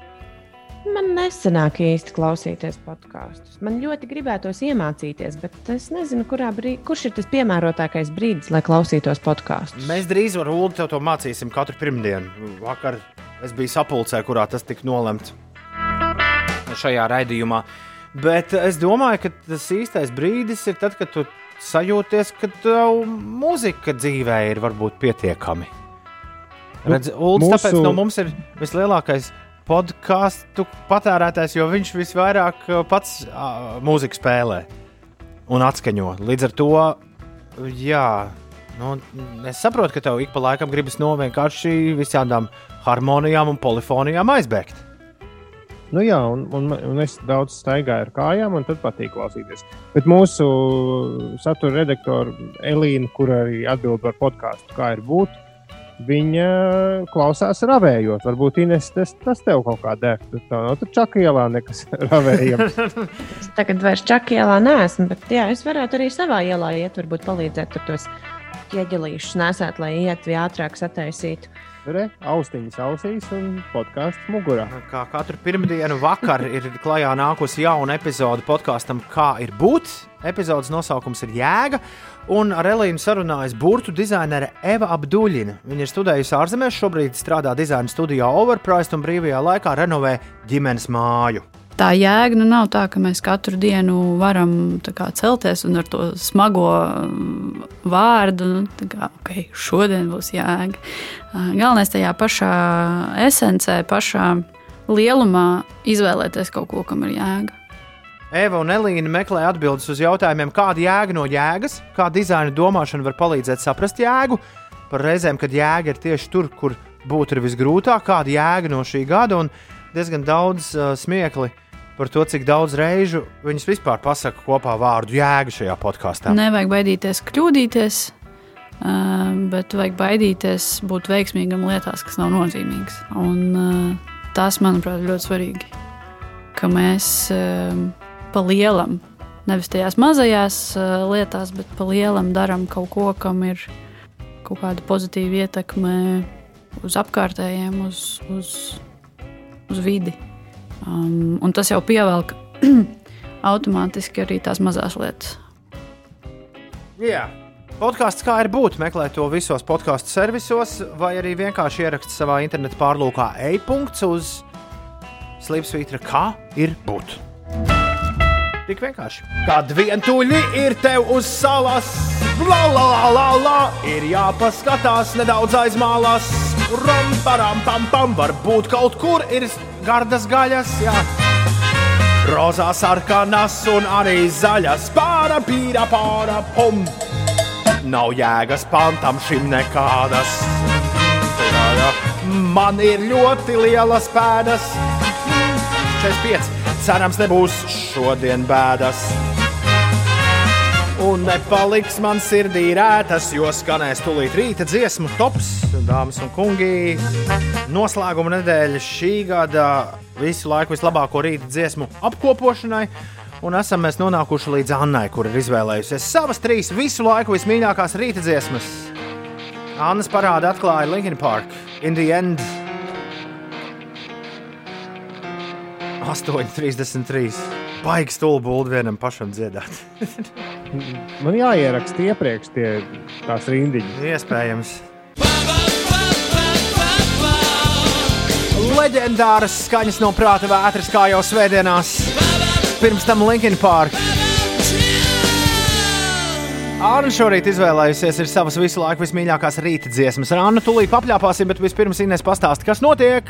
Man nesanāk īsti klausīties podkāstus. Man ļoti gribētos iemācīties, bet es nezinu, brīdī, kurš ir tas piemērotākais brīdis, lai klausītos podkāstus. Mēs drīz ar Ulu tev to mācīsim katru pirmdienu. Vakar es biju sapulcē, kurā tas tika nolemts šajā raidījumā. Bet es domāju, ka tas īstais brīdis ir tad, kad tu sajūties, ka tev mūzika dzīvē ir varbūt pietiekami. Redz, Uldis, mūsu- tāpēc no mums ir vislielākais podkāstu patērētājs, jo viņš visvairāk uh, pats uh, mūziku spēlē un atskaņo. Līdz ar to, jā, nu, es saprotu, ka tev ik pa laikam gribas no vienkārši visādām harmonijām un polifonijām aizbēgt. Nu, jā, un, un, un es daudz staigāju ar kājām, un tad patīk klausīties. Bet mūsu satura redaktore Elīna, kur arī atbild par podkāstu, kā ir būt, viņa klausās ravējot. Varbūt Ines, tas, tas tev kaut kā der. Tur tā nav tur čakielā nekas ravējams. Es tagad vairs čakielā neesmu, bet jā, es varētu arī savā ielā iet, varbūt palīdzēt tur tos ķieģelīšus nesēt, lai iet vēl ātrāk sataisītu. Re, austiņas ausīs un podkāsts mugurā. Kā katru pirmdienu vakar ir klajā nākusi jauna epizode podkāstam, kā ir būt. Epizodes nosaukums ir Jēga, un ar Elīnu sarunājas burbuļu dizainere Eva Abduļina. Viņa ir studējusi ārzemēs, šobrīd strādā dizaina studijā Overpriced un brīvajā laikā renovē ģimenes māju. Tā jēga nu nav tā, ka mēs katru dienu varam kā, celties un ar to smago mm, vārdu, nu, kā, ok, šodien būs jēga. Galvenais tajā pašā esencē, pašā lielumā izvēlēties kaut ko, kam ir jēga. Eva un Elīna meklē atbildes uz jautājumiem, kāda jēga no jēgas, kā dizaina domāšana var palīdzēt saprast jēgu, par reizēm, kad jēga ir tieši tur, kur būt ir visgrūtāk, kāda jēga no šī gada, un diezgan daudz uh, smiekli par to, cik daudz reižu viņas vispār pasaka kopā vārdu jēga šajā podkāstā. Nevajag baidīties kļūdīties, bet vajag baidīties būt veiksmīgam lietās, kas nav nozīmīgas. Un, tas, manuprāt, ir ļoti svarīgi. Ka mēs pa lielam, nevis tajās mazajās lietās, bet pa lielam darām kaut ko, kam ir kaut kāda pozitīva ietekme uz apkārtējiem, uz, uz, uz vidi. Um, un tas jau pievelk automātiski arī tās mazās lietas. Jā. Podkāsts kā ir būt, meklē to visos podkāstu servisos, vai arī vienkārši ierakst savā interneta pārlūkā e-punkts uz slīpsvītra, kā ir būt. Tik vienkārši. Kad vientuļi ir tev uz salas, la la la la la, ir jāpaskatās nedaudz aizmālās. Ram, param, pam, pam, varbūt kaut kur ir gardas gaļas, jā. Rozā sarkanas un arī zaļas, pāra pīra, pāra pum. Nav jēgas pantam šim nekādas. Tādā. Man ir ļoti lielas pēdas. 45. Cerams, nebūs šodien bēdas. Un nepaliks man sirdī rētas, jo skanēs tūlīt rīta dziesmu tops, dāmas un kungi. Noslēguma nedēļa šī gada visu laiku vislabāko rīta dziesmu apkopošanai. Un esam mēs nonākuši līdz Annai, kur ir izvēlējusies savas trīs visu laiku vismīļākās rīta dziesmas. Annas parāda atklāja Linkin Park, In the End. 8,33. Baigi stulbi vienam pašam dziedāt. Man jāieraksta iepriekš tie, tās rindiņas. Iespējams. Leģendāras skaņas no prāta vētras, kā jau svētdienās. Pirms tam Linkin Park. Anna šorīt izvēlējusies ir savas visu laiku vismīļākās rīta dziesmas. Ar Annu tūlīt papļāpāsim, bet vispirms Inês pastāsta, kas notiek.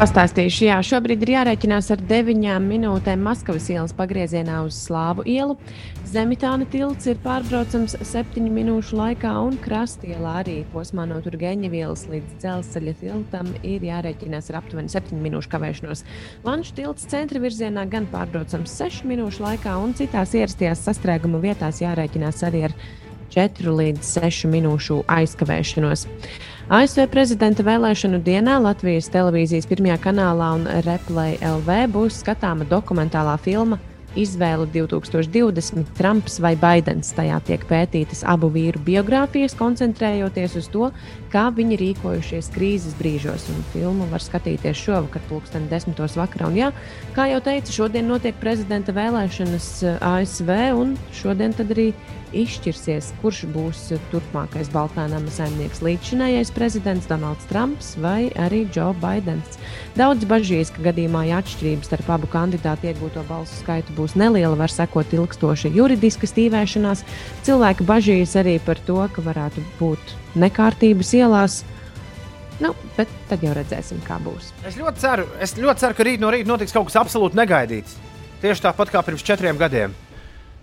Pastāstīšu, jā, šobrīd ir jārēķinās ar 9 minūtēm Maskavas ielas pagriezienā uz Slāvu ielu. Zemitāna tilts ir pārbraucams 7 minūšu laikā, un krastielā arī posmā no Turgeņa ielas līdz dzelzceļa tiltam ir jārēķinās ar aptuveni 7 minūšu kavēšanos. Lanču tilts centra virzienā gan pārbraucams 6 minūšu laikā, un citās ierastajās sastrēguma vietās jārēķinās arī ar 4 līdz 6 minūšu aizkavēšanos. ASV prezidenta vēlēšanu dienā Latvijas televīzijas pirmajā kanālā un Replay LV būs skatāma dokumentālā filma Izvēle 2020, Trumps vai Baidens. Tajā tiek pētītas abu vīru biogrāfijas, koncentrējoties uz to, kā viņi rīkojušies krīzes brīžos. Un filmu var skatīties šovakar, pulksten desmitos vakarā. Un, jā, kā jau teicu, šodien notiek prezidenta vēlēšanas ASV, un šodien arī izšķirsies, kurš būs turpmākais Baltānama saimnieks līdzšinējais prezidents Donalds Trumps vai arī Joe Bidenis. Daudz bažīs, ka gadījumā, ja atšķirības starp abu kandidātu iegūto balsu skaitu būs neliela, var sekot ilgstoša juridiska stīvēšanās. Cilvēki bažīs arī par to, ka varētu būt nekārtības ielās. Nu, bet tad jau redzēsim, kā būs. Es ļoti ceru, es ļoti ceru ka rīt no rīta notiks kaut kas absolūti negaidīts. Tieši tāpat kā pirms četriem gadiem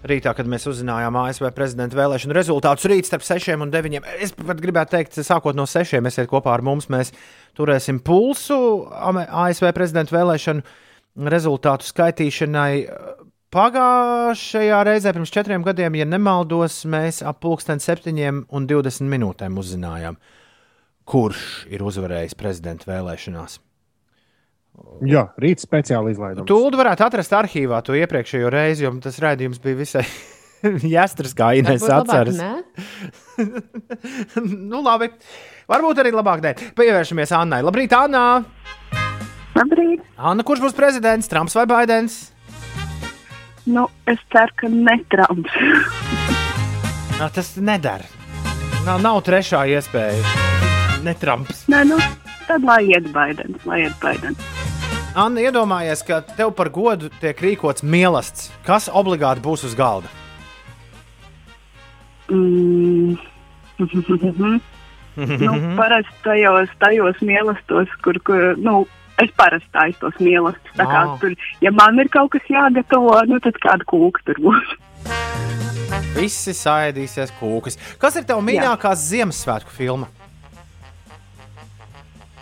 rītā, kad mēs uzzinājām ASV prezidenta vēlēšanu rezultātus. Rīt starp 6 un 9. Es pat gribētu teikt, sākot no 6. esiet kopā ar mums. Mēs turēsim pulsu ASV prezidenta vēlēšanu rezultātu skaitīšanai. Pagājušajā reizē, pirms četriem gadiem, ja nemaldos, mēs ap pulksten 7 un 20 minūtēm uzzinājām, kurš ir uzvarējis prezidenta vēlēšanās. Jā, rīt speciāli izlaidums. Tūlīt varētu atrast arhīvā to iepriekšējo reizi, jo tas raidījums bija visai jāstras, kā Inês atceras. nu, labi. Varbūt arī labāk ne. Pievēršamies Annai. Labrīt, Anna! Labrīt! Anna, kurš būs prezidents? Trumps vai Baidens? Nu, es ceru, ka ne Trumps. Nā, tas nedara. Nav, nav trešā iespēja. Ne Trumps. Nē, nu, tad lai iet Baidens, lai iet Baidens. Anna, iedomājies, ka tev par godu tiek rīkots mīlestības. Kas obligāti būs uz galda? Mm. nu, parasti tajos, tajos mīlestos, kur, kur nu, es parasti aiztos mīlestus. Ah. Tur, ja man ir kaut kas jāgatavo, nu, tad kāda kūka tur būs. Visi sēdīsies kūkas. Kas ir tev mīļākā Ziemassvētku filma?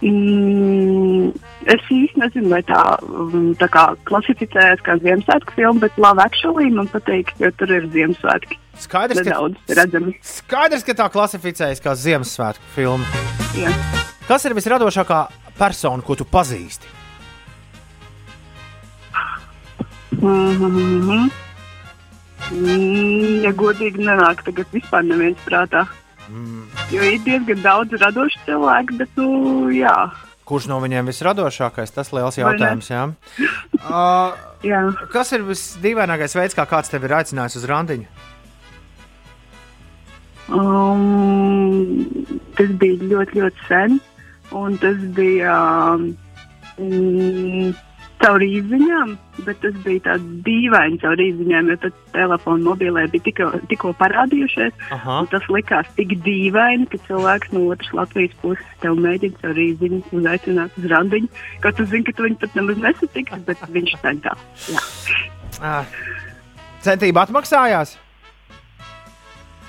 Mm, es īsti nezinu, vai tā, mm, tā kā klasificējas kā Ziemassvētku filma, bet Lava Actually man patīk, jo tur ir Ziemassvētki. Skaidrs, Nedaudz redzami. Skaidrs, ka tā klasificējas kā Ziemassvētku filma. Jā. Kas ir visradošākā persona, ko tu pazīsti? Mm -hmm. mm, ja godīgi nenāk tagad vispār neviens prātā. Mm. Jo ir diezgan daudz radošu cilvēku, bet, nu, jā. Kurš no viņiem visradošākais? Tas ir liels jautājums. Jā. Uh, jā. kas ir visdīvainākais veids, kā kāds tevi ir aicinājis uz randiņu? Um, tas bija ļoti, ļoti sen. Un tas bija um, caur īsiņām, bet tas bija tāds dīvains caur īsiņām, jo tad telefona mobilē bija tikko, tikko parādījušies. Tas likās tik dīvaini, ka cilvēks no otras Latvijas puses tev mēģina caur īsiņu uzaicināt uz randiņu. Kaut tu zini, ka tu viņu pat nemaz nesatiks, bet viņš centās. Jā. Uh, centība atmaksājās?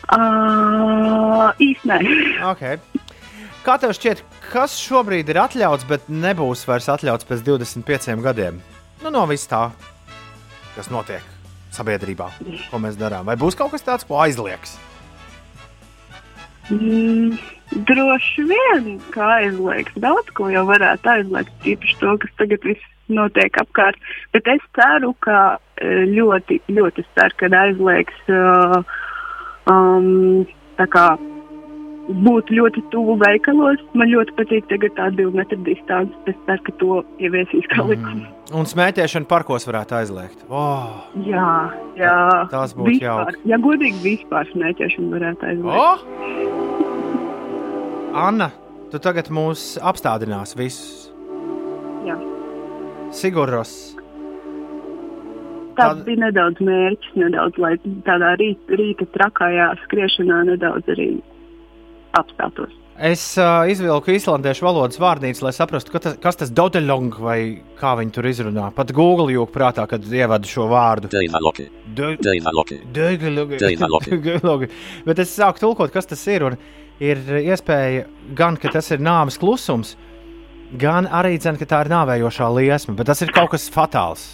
Uh, īstenībā. Okay. Kā tev šķiet, kas šobrīd ir atļauts, bet nebūs vairs atļauts pēc 25 gadiem? Nu, no vis tā, kas notiek sabiedrībā, ko mēs darām. Vai būs kaut kas tāds, ko aizliegs? Mm, droši vien, kā aizliegt. Daudz ko jau varētu aizliegt, īpaši to, kas tagad viss notiek apkārt. Bet es ceru, ka eh, ļoti, ļoti ceru, ka aizliegs uh, um, tā kā būt ļoti tuvu veikalos. Man ļoti patīk tagad tā divu metru distance. Es ceru, ka to ieviesīs kā likumu. Un smēķēšanu parkos varētu aizliegt. Oh, Jā, jā. Tas būtu vispār, jauki. Ja godīgi vispār smēķēšanu varētu aizliegt. oh! Anna, tu tagad mūs apstādinās visus. Jā. Sigurros. Tas bija nedaudz mērķis, nedaudz, tādā rīta, rīta trakajā skriešanā nedaudz arī apstātos. Es uh, izvilku islandiešu valodas vārnīcu, lai saprastu, ka tas, kas tas dodelong vai kā viņi tur izrunā. Pat Google jūg prātā, kad ievada šo vārdu. Degalogi. Bet es sāku tulkot, kas tas ir. Un ir iespēja gan, ka tas ir nāves klusums, gan arī, dzen, ka tā ir nāvējošā liesma. Bet tas ir kaut kas fatāls.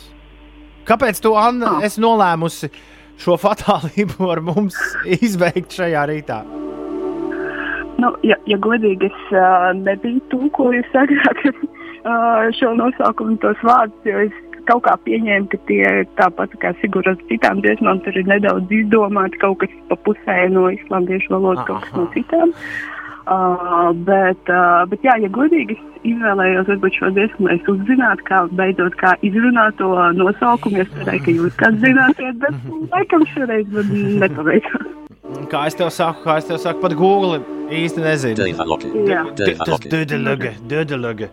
Kāpēc tu, Anna, esi nolēmusi šo fatālību ar mums izveikt šajā rītā? Nu, ja, ja godīgi, es uh, nebiju tulkojis agrāk uh, šo nosaukumu, tos vārdus, jo es kaut kā pieņēmu, ka tie ir tāpat kā Sigūras citām dziesmām, tur ir nedaudz izdomāti kaut kas pa pusē no islandiešu valodas, kaut kas no citām. Uh, bet, uh, bet, jā, ja godīgi, es izvēlējos varbūt šo dziesmu, lai es uzzinātu, kā beidzot kā izrunāt to nosaukumu. Es cerēju, ka jūs kāds zināsiet, bet laikam šoreiz man nepaveicās. Kā es tev saku, kā es tev saku, pat Google īsti nezinu. Tas Dudeluga, Dudeluga.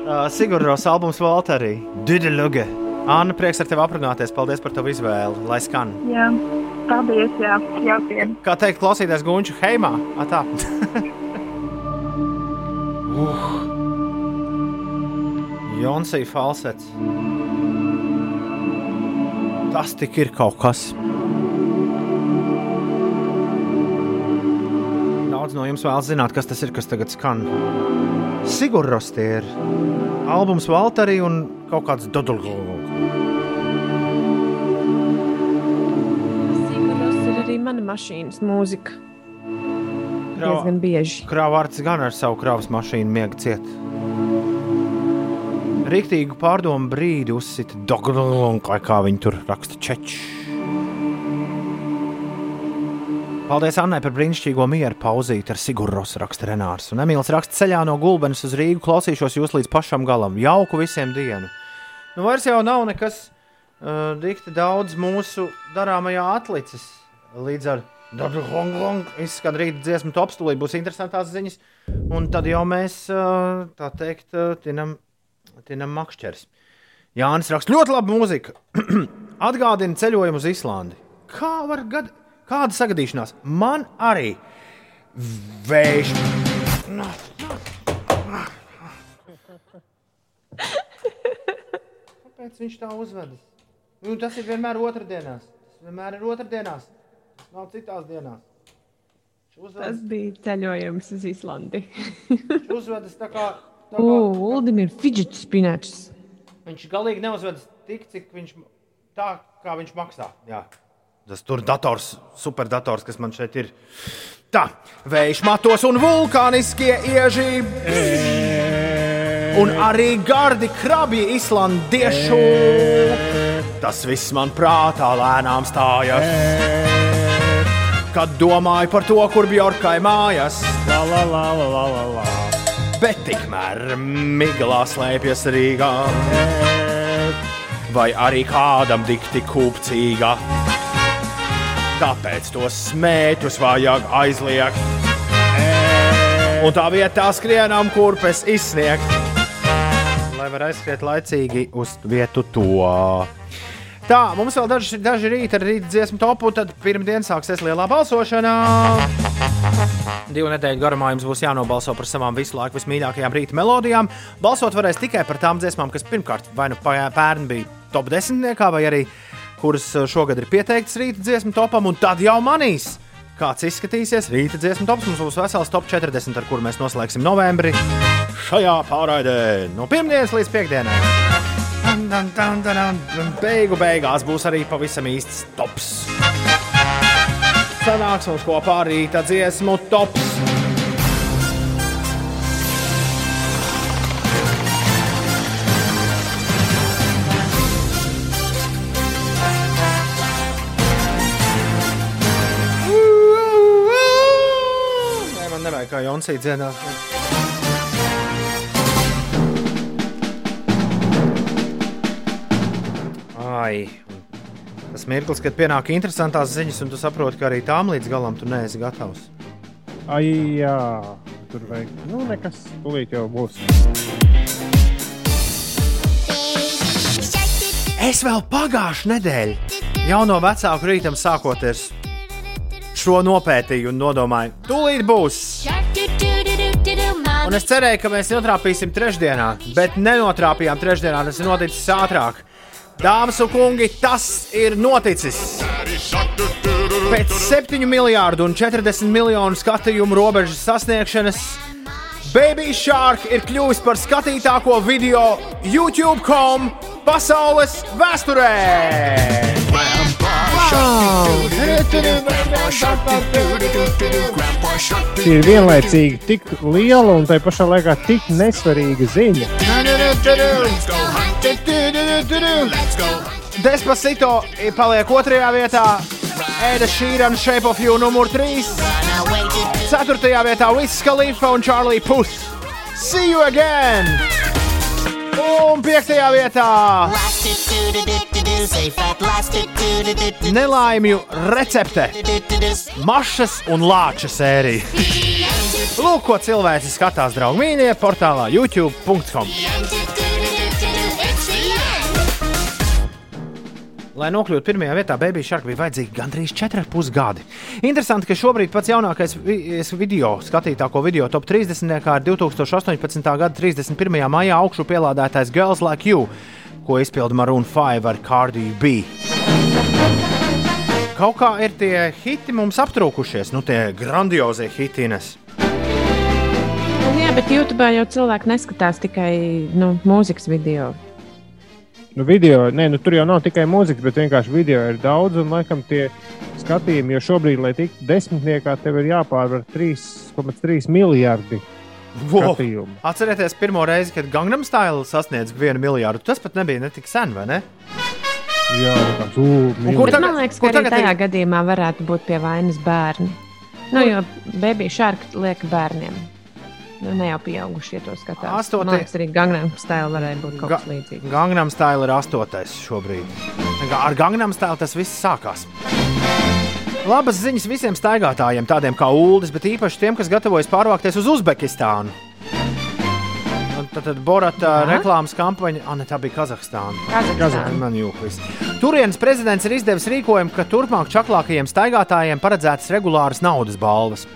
Uh, Sigurdos albums Valterī, Dudeluga. Anna, prieks ar tevi aprunāties. Paldies par tavu izvēli. Lai skan. Jā, paldies, jā, jaukiem. Kā teikt, klausīties Gunču heimā? A, tā. uh. Jonsija falsets. Tas tik ir kaut kas. Daudz no jums vēlas zināt, kas tas ir, kas tagad skan. Sigurdos tie ir albums Valterī un kaut kāds Dodolgogs. Tas ir arī mana mašīnas mūzika. Diezgan bieži. Krāvārds gan ar savu kravas mašīnu miega ciet. Rīktīgu pārdomu brīdi uzsita dogronkai, kā viņi tur raksta čeči. Paldies Annai par brīnišķīgo mieru pauzīti ar Sigurros raksta Renārs. Un Emīls raksta ceļā no Gulbenes uz Rīgu klausīšos jūs līdz pašam galam. Jauku visiem dienu. Nu vairs jau nav nekas uh, dikti daudz mūsu darāmajā atlicis. Līdz ar Dabru Hong Kong izskan rīta dziesmu top stulī, būs interesantās ziņas. Un tad jau mēs, uh, tā teikt, uh, tinam, tinam makšķers. Jānis raksta ļoti labu mūziku. Atgādina ceļojumu uz Islandi. Kā var gad... Kāda sagadīšanās? Man arī vējš. Kāpēc viņš tā uzvedas? Nu, tas ir vienmēr otrdienās. Tas vienmēr ir otrdienās. Tas nav citās dienās. Viņš uzvedas, Tas bija ceļojums uz Islandi. viņš uzvedas tā kā. Tā kā O, Uldim ir fidget spinners. Viņš galīgi neuzvedas tik, cik viņš tā, kā viņš maksā. Jā. Tas tur dators, superdators, kas man šeit ir. Tā, vējš matos un vulkāniskie ieži. Un arī gardi krabi islandiešu. Tas viss man prātā lēnām stājas. kad domāju par to, kur Bjorkai mājas. La, la, la, la, la, la. Bet tikmēr miglā slēpjas Rīgā. Vai arī kādam dikti kūpcīga. Tāpēc tos smēķus vajag aizliegt. Un tā vietā skrienam kurpes izsniegt. Lai var aizskriet laicīgi uz vietu to. Tā, mums vēl daži, daži rīta ar rīta dziesmu topu, tad pirmdien sāksies lielā balsošana. Divu nedēļu garumā jums būs jānobalso par savām visu laiku vismīļākajām rīta melodijām. Balsot varēs tikai par tām dziesmām, kas pirmkārt vai nu pērn bija top 10, vai arī kuras šogad ir pieteiktas rīta dziesmu topam, un tad jau manīs. Kāds izskatīsies rīta dziesmu tops? Mums būs vesels top 40, ar kuru mēs noslēgsim novembrī šajā pārraidē no pirmdienas līdz piekdienai. Beigu beigās būs arī pavisam īsts tops. Sanāks mums kopā rīta dziesmu tops. Kā Jonsija dziedāt. Ai, tas mirklis, kad pienāk interesantās ziņas, un tu saproti, ka arī tām līdz galam tu neesi gatavs. Ai, jā, tur vajag. Nu, nekas, tūlīt jau būs. Es vēl pagājušā nedēļa, jau no vecāku rītam sākoties, šo nopētīju un nodomāju, tūlīt būs. Un es cerēju, ka mēs notrāpīsim trešdienā, bet nenotrāpījām trešdienā. Tas ir noticis ātrāk. Dāmas un kungi, tas ir noticis. Pēc 7 miljardu un 40 miljonu skatījumu robežas sasniegšanas Baby Shark ir kļuvis par skatītāko video YouTube.com pasaules vēsturē. Šī ir vienlaicīgi tik liela un tai pašā laikā tik nesvarīga ziņa. Despacito paliek otrajā vietā. Eda Šīrana, Shape of You numur 3. Ceturtajā vietā Wiz Khalifa un Charlie Puth. See you again! Un piektajā vietā nelaimju recepte, mašas un lāča sērija. Lūk, ko cilvēki skatās, draugi mīļie, portālā YouTube.com. Lai nokļūtu pirmajā vietā, Baby Shark bija vajadzīgi gandrīz 4,5 gadi. Interesanti, ka šobrīd pats jaunākais vi- video, skatītāko video top 30. kā ir 2018. gada 31. maijā augšu pielādētais Girls Like You, ko izpilda Maroon 5 ar Cardi B. Kaut kā ir tie hiti mums aptrūkušies, nu tie grandiozie hitines. Jā, bet YouTube jau cilvēki neskatās tikai nu, mūzikas video. Nu, video, nē, nu, tur jau nav tikai mūzika, bet vienkārši video ir daudz. Un, laikam, tie skatījumi, jo šobrīd, lai tiktu desmitniekā, tev ir jāpārvar 3,3 miljardi Wow. skatījumu. Atcerieties, pirmo reizi, kad Gangnam Style sasniedz vienu miljardu. Tas pat nebija ne tik sen, vai ne? Jā, ugh, Un kur tagad- man liekas, kur ka arī tajā ir- gadījumā varētu būt pie vainas bērni. Nu, jo Baby Shark liek bērniem. Nu, ne jau pieaugušie to skatās. Astotie- Man liekas, arī Gangnam Style varēja būt kaut kas līdzīgs. Gangnam Style ir astotais šobrīd. Ga- Ar Gangnam Style tas viss sākās. Labas ziņas visiem staigātājiem, tādiem kā Uldis, bet īpaši tiem, kas gatavojas pārvākties uz Uzbekistānu. Tad, tad Borata reklāmas kampaņa, ah, ne, tā bija Kazahstāna. Kazahstāna. Turienes prezidents ir izdevis rīkojumu, ka turpmāk čaklākajiem staigātājiem paredzētas regulāras naudas balvas.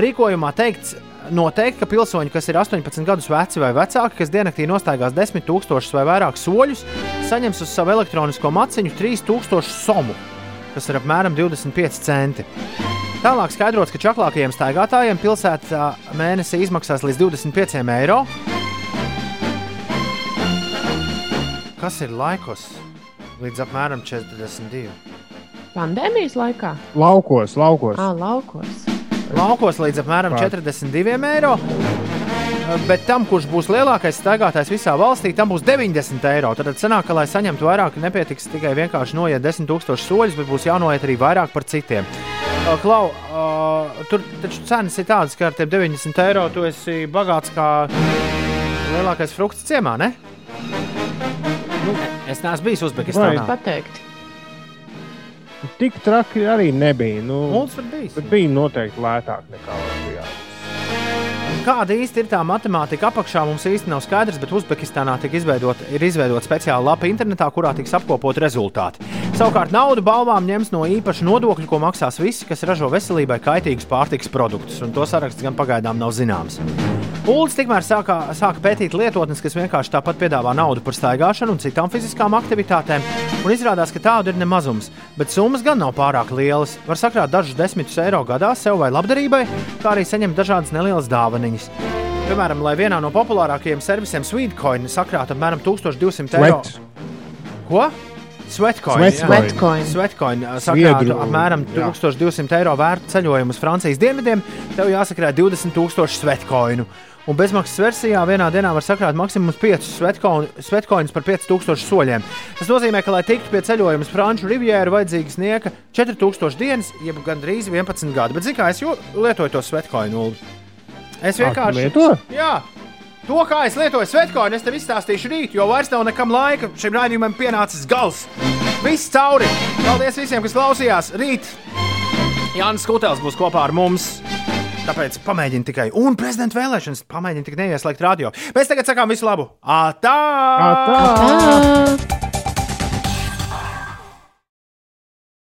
Rīkojumā teikts, noteikti, ka pilsoņi, kas ir 18 gadus veci vai vecāki, kas diennaktī nostaigās 10 000 vai vairāk soļus, saņems uz savu elektronisko maciņu 3000 somu, kas ir apmēram 25 centi. Tālāk skaidrots, ka čaklākajiem staigātājiem pilsētā mēnesī izmaksās līdz 25 eiro. Kas ir laikos? Līdz apmēram 42. Pandēmijas laikā? Laukos, laukos. Ah, laukos. Laukos līdz apmēram Kā? 42 eiro. Bet tam, kurš būs lielākais staigātājs visā valstī, tam būs 90 eiro. Tad sanāk, ka, lai saņemtu vairāk, nepietiks tikai vienkārši noiet 10 000 soļus, bet būs jānoiet arī vairāk par citiem. Klau, uh, tur taču cenas ir tādas, ka ar tiem 90 eiro tu esi bagāts kā lielākais frukts ciemā, ne? Nu, es neesmu bijis Uzbekistānā. Pateikt. Tik traki arī nebija. Nu, Mums ir bijis. bet bija noteikti lētāk nekā Latvijā. Kāda īsti ir tā matemātika apakšā, mums īsti nav skaidrs, bet Uzbekistānā izveidot, ir izveidota speciāla lapa internetā, kurā tiks apkopot rezultāti. Savukārt naudu balvām ņems no īpaša nodokļa, ko maksās visi, kas ražo veselībai kaitīgus pārtikas produktus, un to saraksts gan pagaidām nav zināms. Pūlis tikmēr sākā, sāka pētīt lietotnes, kas vienkārši tāpat piedāvā naudu par staigāšanu un citām fiziskām aktivitātēm, un izrādās, ka tādu ir nemazums, bet summas gan nav pārāk lielas. Var sakrāt dažus desmitus eiro gadā sev vai labdarībai, kā arī saņemt dažādas nelielas dāvanas. Piemēram, lai vienā no populārākajiem servisiem Sweetcoin sakrātu apmēram 1200 eiro. Ko? Sweatcoin. jā. Sweatcoin. Sweatcoin ā, sakrātu Sviedru, apmēram jā. 1200 eiro vērtu ceļojumu uz Francijas dienvidiem. Tev jāsakrāt 20,000 sweatcoinu. Un bezmaksas versijā vienā dienā var sakrāt maksimums 5 sweatcoinus par 5000 soļiem. Tas nozīmē, ka, lai tiktu pie ceļojuma uz Franču rivjēru, vajadzīgs nieka 4000 dienas, jeb gandrīz 11 gadi. Bet, zināmā mērā, es lietoju to sweatcoinu. Es Ak, vienkārši. lieto? Jā, to, kā es lietoju svetkoinu, es tev izstāstīšu rīt, jo vairs nav nekam laika. Šim raidījumam pienācis gals. Viss cauri. Paldies visiem, kas klausījās. Rīt Jānis Kutels būs kopā ar mums. Tāpēc pamēģini tikai, un prezidenta vēlēšanas pamēģini tikai neieslēgt radio. Mēs tagad sakām visu labu. Atā! Atā! Tā.